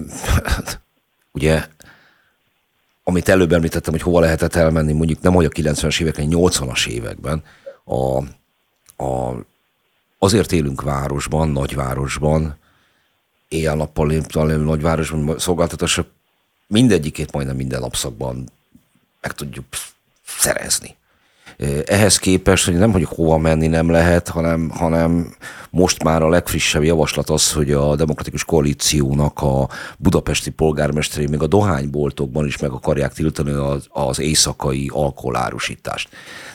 ugye amit előbb említettem, hogy hova lehetett elmenni, mondjuk nem hogy a 90-es években, 80-as években, a, a, azért élünk városban, nagyvárosban, éjjel-nappal nagyvárosban, szolgáltatások mindegyikét majdnem minden napszakban meg tudjuk szerezni. Ehhez képest, hogy nem, hogy hova menni nem lehet, hanem, hanem most már a legfrissebb javaslat az, hogy a Demokratikus Koalíciónak a budapesti polgármesterei még a dohányboltokban is meg akarják tiltani az, az éjszakai alkoholárusítást.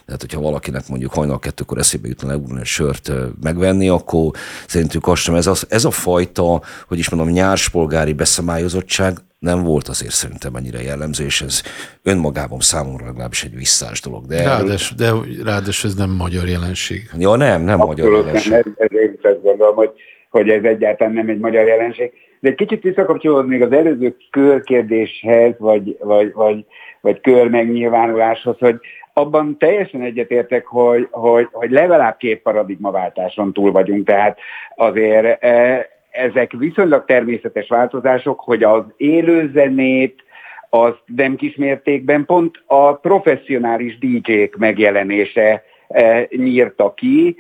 Tehát, hogyha valakinek mondjuk hajnal kettőkor eszébe jutna leugrani egy sört megvenni, akkor szerintük azt sem. Ez, az, ez a fajta, hogy is mondom, nyárspolgári beszabályozottság nem volt azért szerintem ennyire jellemző, és ez önmagában számomra legalábbis egy visszás dolog. De, ráadásul, de ráadásul ez nem magyar jelenség. Ja, nem, nem Abszolút magyar jelenség. Nem, ez, én is azt gondolom, hogy, hogy ez egyáltalán nem egy magyar jelenség. De egy kicsit visszakapcsolódnék az előző körkérdéshez, vagy, vagy, vagy, vagy kör megnyilvánuláshoz, hogy abban teljesen egyetértek, hogy, hogy, hogy legalább két paradigmaváltáson túl vagyunk, tehát azért e, ezek viszonylag természetes változások, hogy az élőzenét, az nem kismértékben pont a professzionális DJ-k megjelenése e, nyírta ki,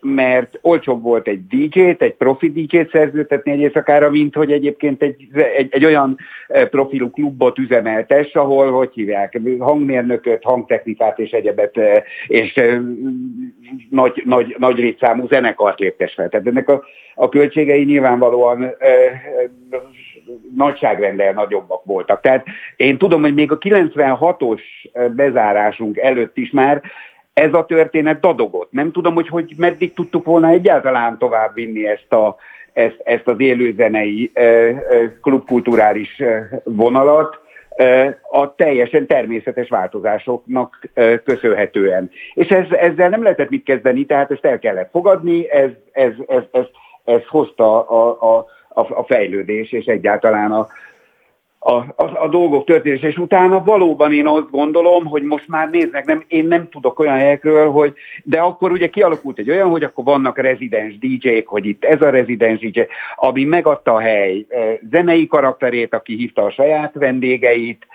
mert olcsóbb volt egy DJ-t, egy profi DJ-t szerződtetni egy éjszakára, mint hogy egyébként egy, egy, egy olyan profilú klubot üzemeltes, ahol, hogy hívják, hangmérnököt, hangtechnikát és egyebet, és nagy, nagy, nagy létszámú zenekart léptes fel. Tehát ennek a, a költségei nyilvánvalóan nagyságrendel nagyobbak voltak. Tehát én tudom, hogy még a 96-os bezárásunk előtt is már ez a történet dadogott. Nem tudom, hogy, hogy meddig tudtuk volna egyáltalán tovább vinni ezt, a, ezt, ezt az élőzenei klubkulturális vonalat, a teljesen természetes változásoknak köszönhetően. És ez, ezzel nem lehetett mit kezdeni, tehát ezt el kellett fogadni, ez, ez, ez, ez, ez hozta a, a, a, a fejlődés és egyáltalán a, a, a, a dolgok történése, és utána valóban én azt gondolom, hogy most már néznek, nem, én nem tudok olyan helyekről, hogy, de akkor ugye kialakult egy olyan, hogy akkor vannak rezidens DJ-k, hogy itt ez a rezidens DJ, ami megadta a hely zenei karakterét, aki hívta a saját vendégeit,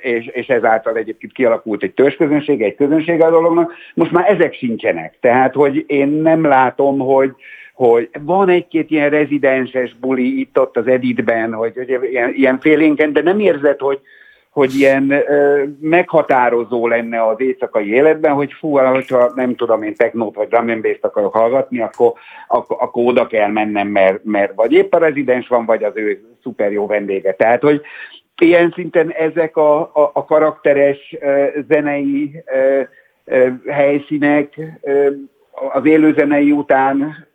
és, és ezáltal egyébként kialakult egy törzsközönség, egy közönség a dolognak. Most már ezek sincsenek. Tehát, hogy én nem látom, hogy, hogy van egy-két ilyen rezidenses buli itt-ott az Editben, hogy, hogy ilyen, ilyen félénken, de nem érzed, hogy, hogy ilyen ö, meghatározó lenne az éjszakai életben, hogy fú, hogyha nem tudom én technót vagy drum and akarok hallgatni, akkor, akkor, akkor oda kell mennem, mert, mert vagy épp a rezidens van, vagy az ő szuper jó vendége. Tehát, hogy ilyen szinten ezek a, a, a karakteres ö, zenei ö, helyszínek az élőzenei után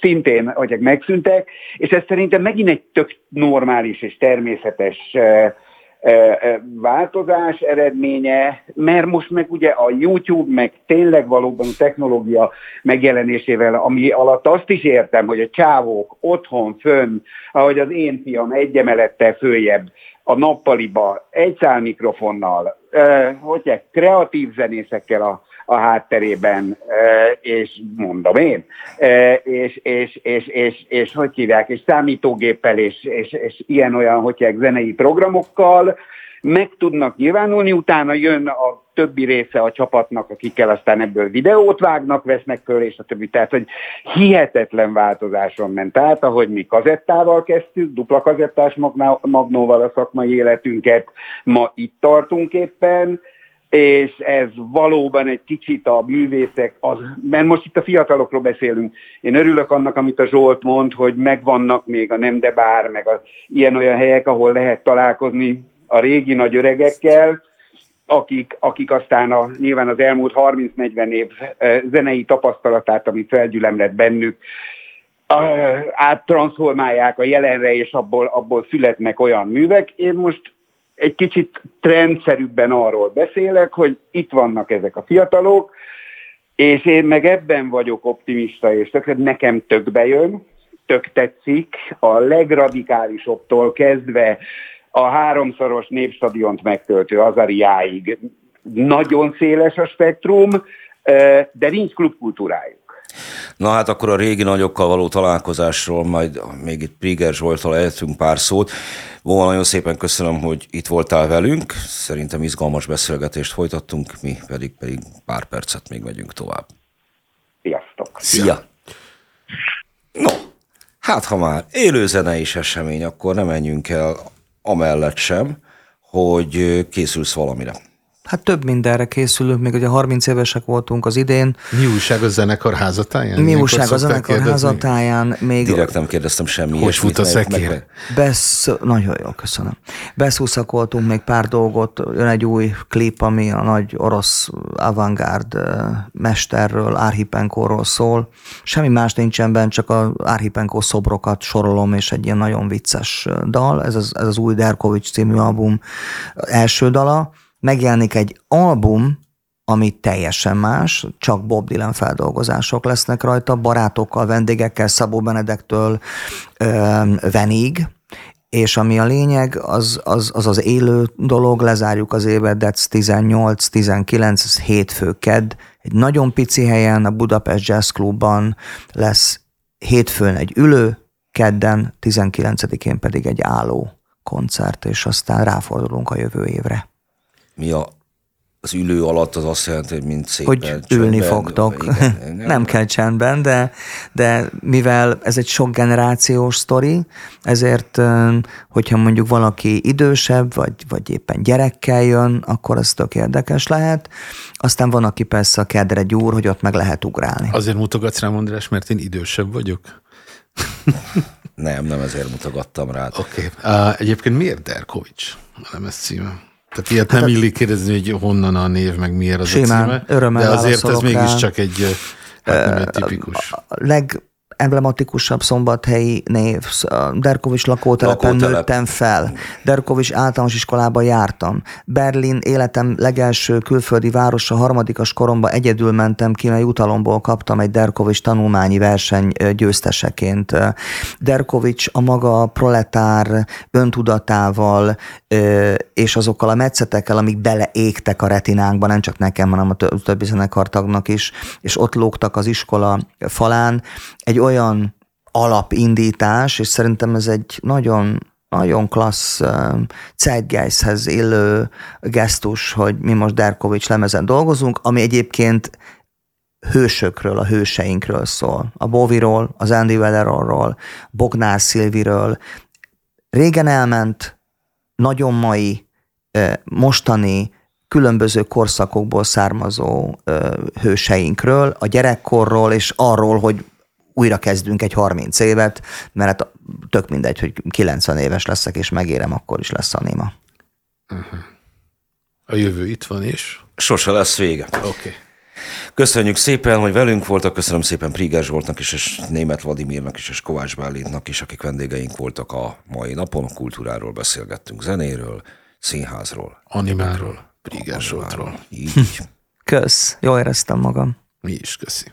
szintén hogy megszűntek, és ez szerintem megint egy tök normális és természetes változás eredménye, mert most meg ugye a YouTube, meg tényleg valóban technológia megjelenésével, ami alatt azt is értem, hogy a csávók otthon, fönn, ahogy az én fiam egy emelettel följebb a nappaliba, egy szál mikrofonnal, hogy kreatív zenészekkel a a hátterében, és mondom én, és, és, és, és, és hogy hívják, és számítógéppel, és, és, és ilyen-olyan, hogy hívják, zenei programokkal, meg tudnak nyilvánulni, utána jön a többi része a csapatnak, akikkel aztán ebből videót vágnak, vesznek föl, és a többi. Tehát, hogy hihetetlen változáson ment át, ahogy mi kazettával kezdtük, dupla kazettás magnóval a szakmai életünket, ma itt tartunk éppen, és ez valóban egy kicsit a művészek, az, mert most itt a fiatalokról beszélünk. Én örülök annak, amit a Zsolt mond, hogy megvannak még a nem de bár, meg a, ilyen-olyan helyek, ahol lehet találkozni a régi nagy öregekkel, akik, akik aztán a, nyilván az elmúlt 30-40 év zenei tapasztalatát, amit felgyülemlett bennük, áttransformálják a jelenre, és abból, abból születnek olyan művek. Én most egy kicsit trendszerűbben arról beszélek, hogy itt vannak ezek a fiatalok, és én meg ebben vagyok optimista, és tök, nekem tök bejön, tök tetszik, a legradikálisobbtól kezdve a háromszoros népstadiont megtöltő Azariáig nagyon széles a spektrum, de nincs klubkultúrájuk. Na hát akkor a régi nagyokkal való találkozásról majd még itt Priger Zsoltal eltünk pár szót. Volna nagyon szépen köszönöm, hogy itt voltál velünk. Szerintem izgalmas beszélgetést folytattunk, mi pedig, pedig pár percet még megyünk tovább. Sziasztok! Szia! No, hát ha már élő is esemény, akkor nem menjünk el amellett sem, hogy készülsz valamire. Hát több mindenre készülünk, még ugye 30 évesek voltunk az idén. Mi újság a zenekar házatáján? Mi újság a zenekar kérdezni? házatáján? Még Direkt nem kérdeztem semmi Hogy fut a szekér? Besz, nagyon jó, köszönöm. Beszúszakoltunk még pár dolgot, jön egy új klip, ami a nagy orosz avantgárd mesterről, Árhipenkóról szól. Semmi más nincsen benne, csak az Árhipenkó szobrokat sorolom, és egy ilyen nagyon vicces dal. Ez az, ez az új Derkovics című album első dala megjelenik egy album, ami teljesen más, csak Bob Dylan feldolgozások lesznek rajta, barátokkal, vendégekkel, Szabó Benedektől Venig, és ami a lényeg, az az, az az élő dolog, lezárjuk az évet, That's 18, 19, ez hétfő, kedd, egy nagyon pici helyen, a Budapest Jazz Clubban lesz hétfőn egy ülő, kedden, 19-én pedig egy álló koncert, és aztán ráfordulunk a jövő évre mi a, az ülő alatt az azt jelenti, hogy mint szépen Hogy csendben, ülni fogtok. Igen, igen. nem kell csendben, de, de mivel ez egy sok generációs sztori, ezért, hogyha mondjuk valaki idősebb, vagy, vagy éppen gyerekkel jön, akkor ez tök érdekes lehet. Aztán van, aki persze a kedre gyúr, hogy ott meg lehet ugrálni. Azért mutogatsz rám, András, mert én idősebb vagyok? nem, nem ezért mutogattam rá. Oké. Okay. Uh, egyébként miért Derkovics? Nem ez címe. Tehát ilyet hát nem illik kérdezni, hogy honnan a név, meg miért az simán, a címe. De azért ez mégiscsak egy, hát nem egy tipikus. A leg, emblematikusabb szombathelyi név. Derkovics lakótelepen Lakótelep. nőttem fel. Derkovics általános iskolába jártam. Berlin életem legelső külföldi városa harmadikas koromban egyedül mentem ki, mert jutalomból kaptam egy Derkovics tanulmányi verseny győzteseként. Derkovics a maga proletár öntudatával és azokkal a metszetekkel, amik beleégtek a retinánkba, nem csak nekem, hanem a többi zenekartagnak is, és ott lógtak az iskola falán, egy olyan alapindítás, és szerintem ez egy nagyon nagyon klassz uh, Zeitgeisthez illő gesztus, hogy mi most Derkovics lemezen dolgozunk, ami egyébként hősökről, a hőseinkről szól. A Boviról, az Andy Welleronról, Bognár Szilviről. Régen elment, nagyon mai, mostani, különböző korszakokból származó hőseinkről, a gyerekkorról, és arról, hogy újra kezdünk egy 30 évet, mert hát tök mindegy, hogy 90 éves leszek, és megérem, akkor is lesz anima. Uh-huh. A jövő itt van is. Sose lesz vége. Oké. Okay. Köszönjük szépen, hogy velünk voltak, köszönöm szépen Priger Zsoltnak is, és Német Vladimirnak is, és Kovács Bálintnak is, akik vendégeink voltak a mai napon. A kultúráról beszélgettünk, zenéről, színházról, animáról, Priger Zsoltról. Így. Kösz, jól éreztem magam. Mi is köszi.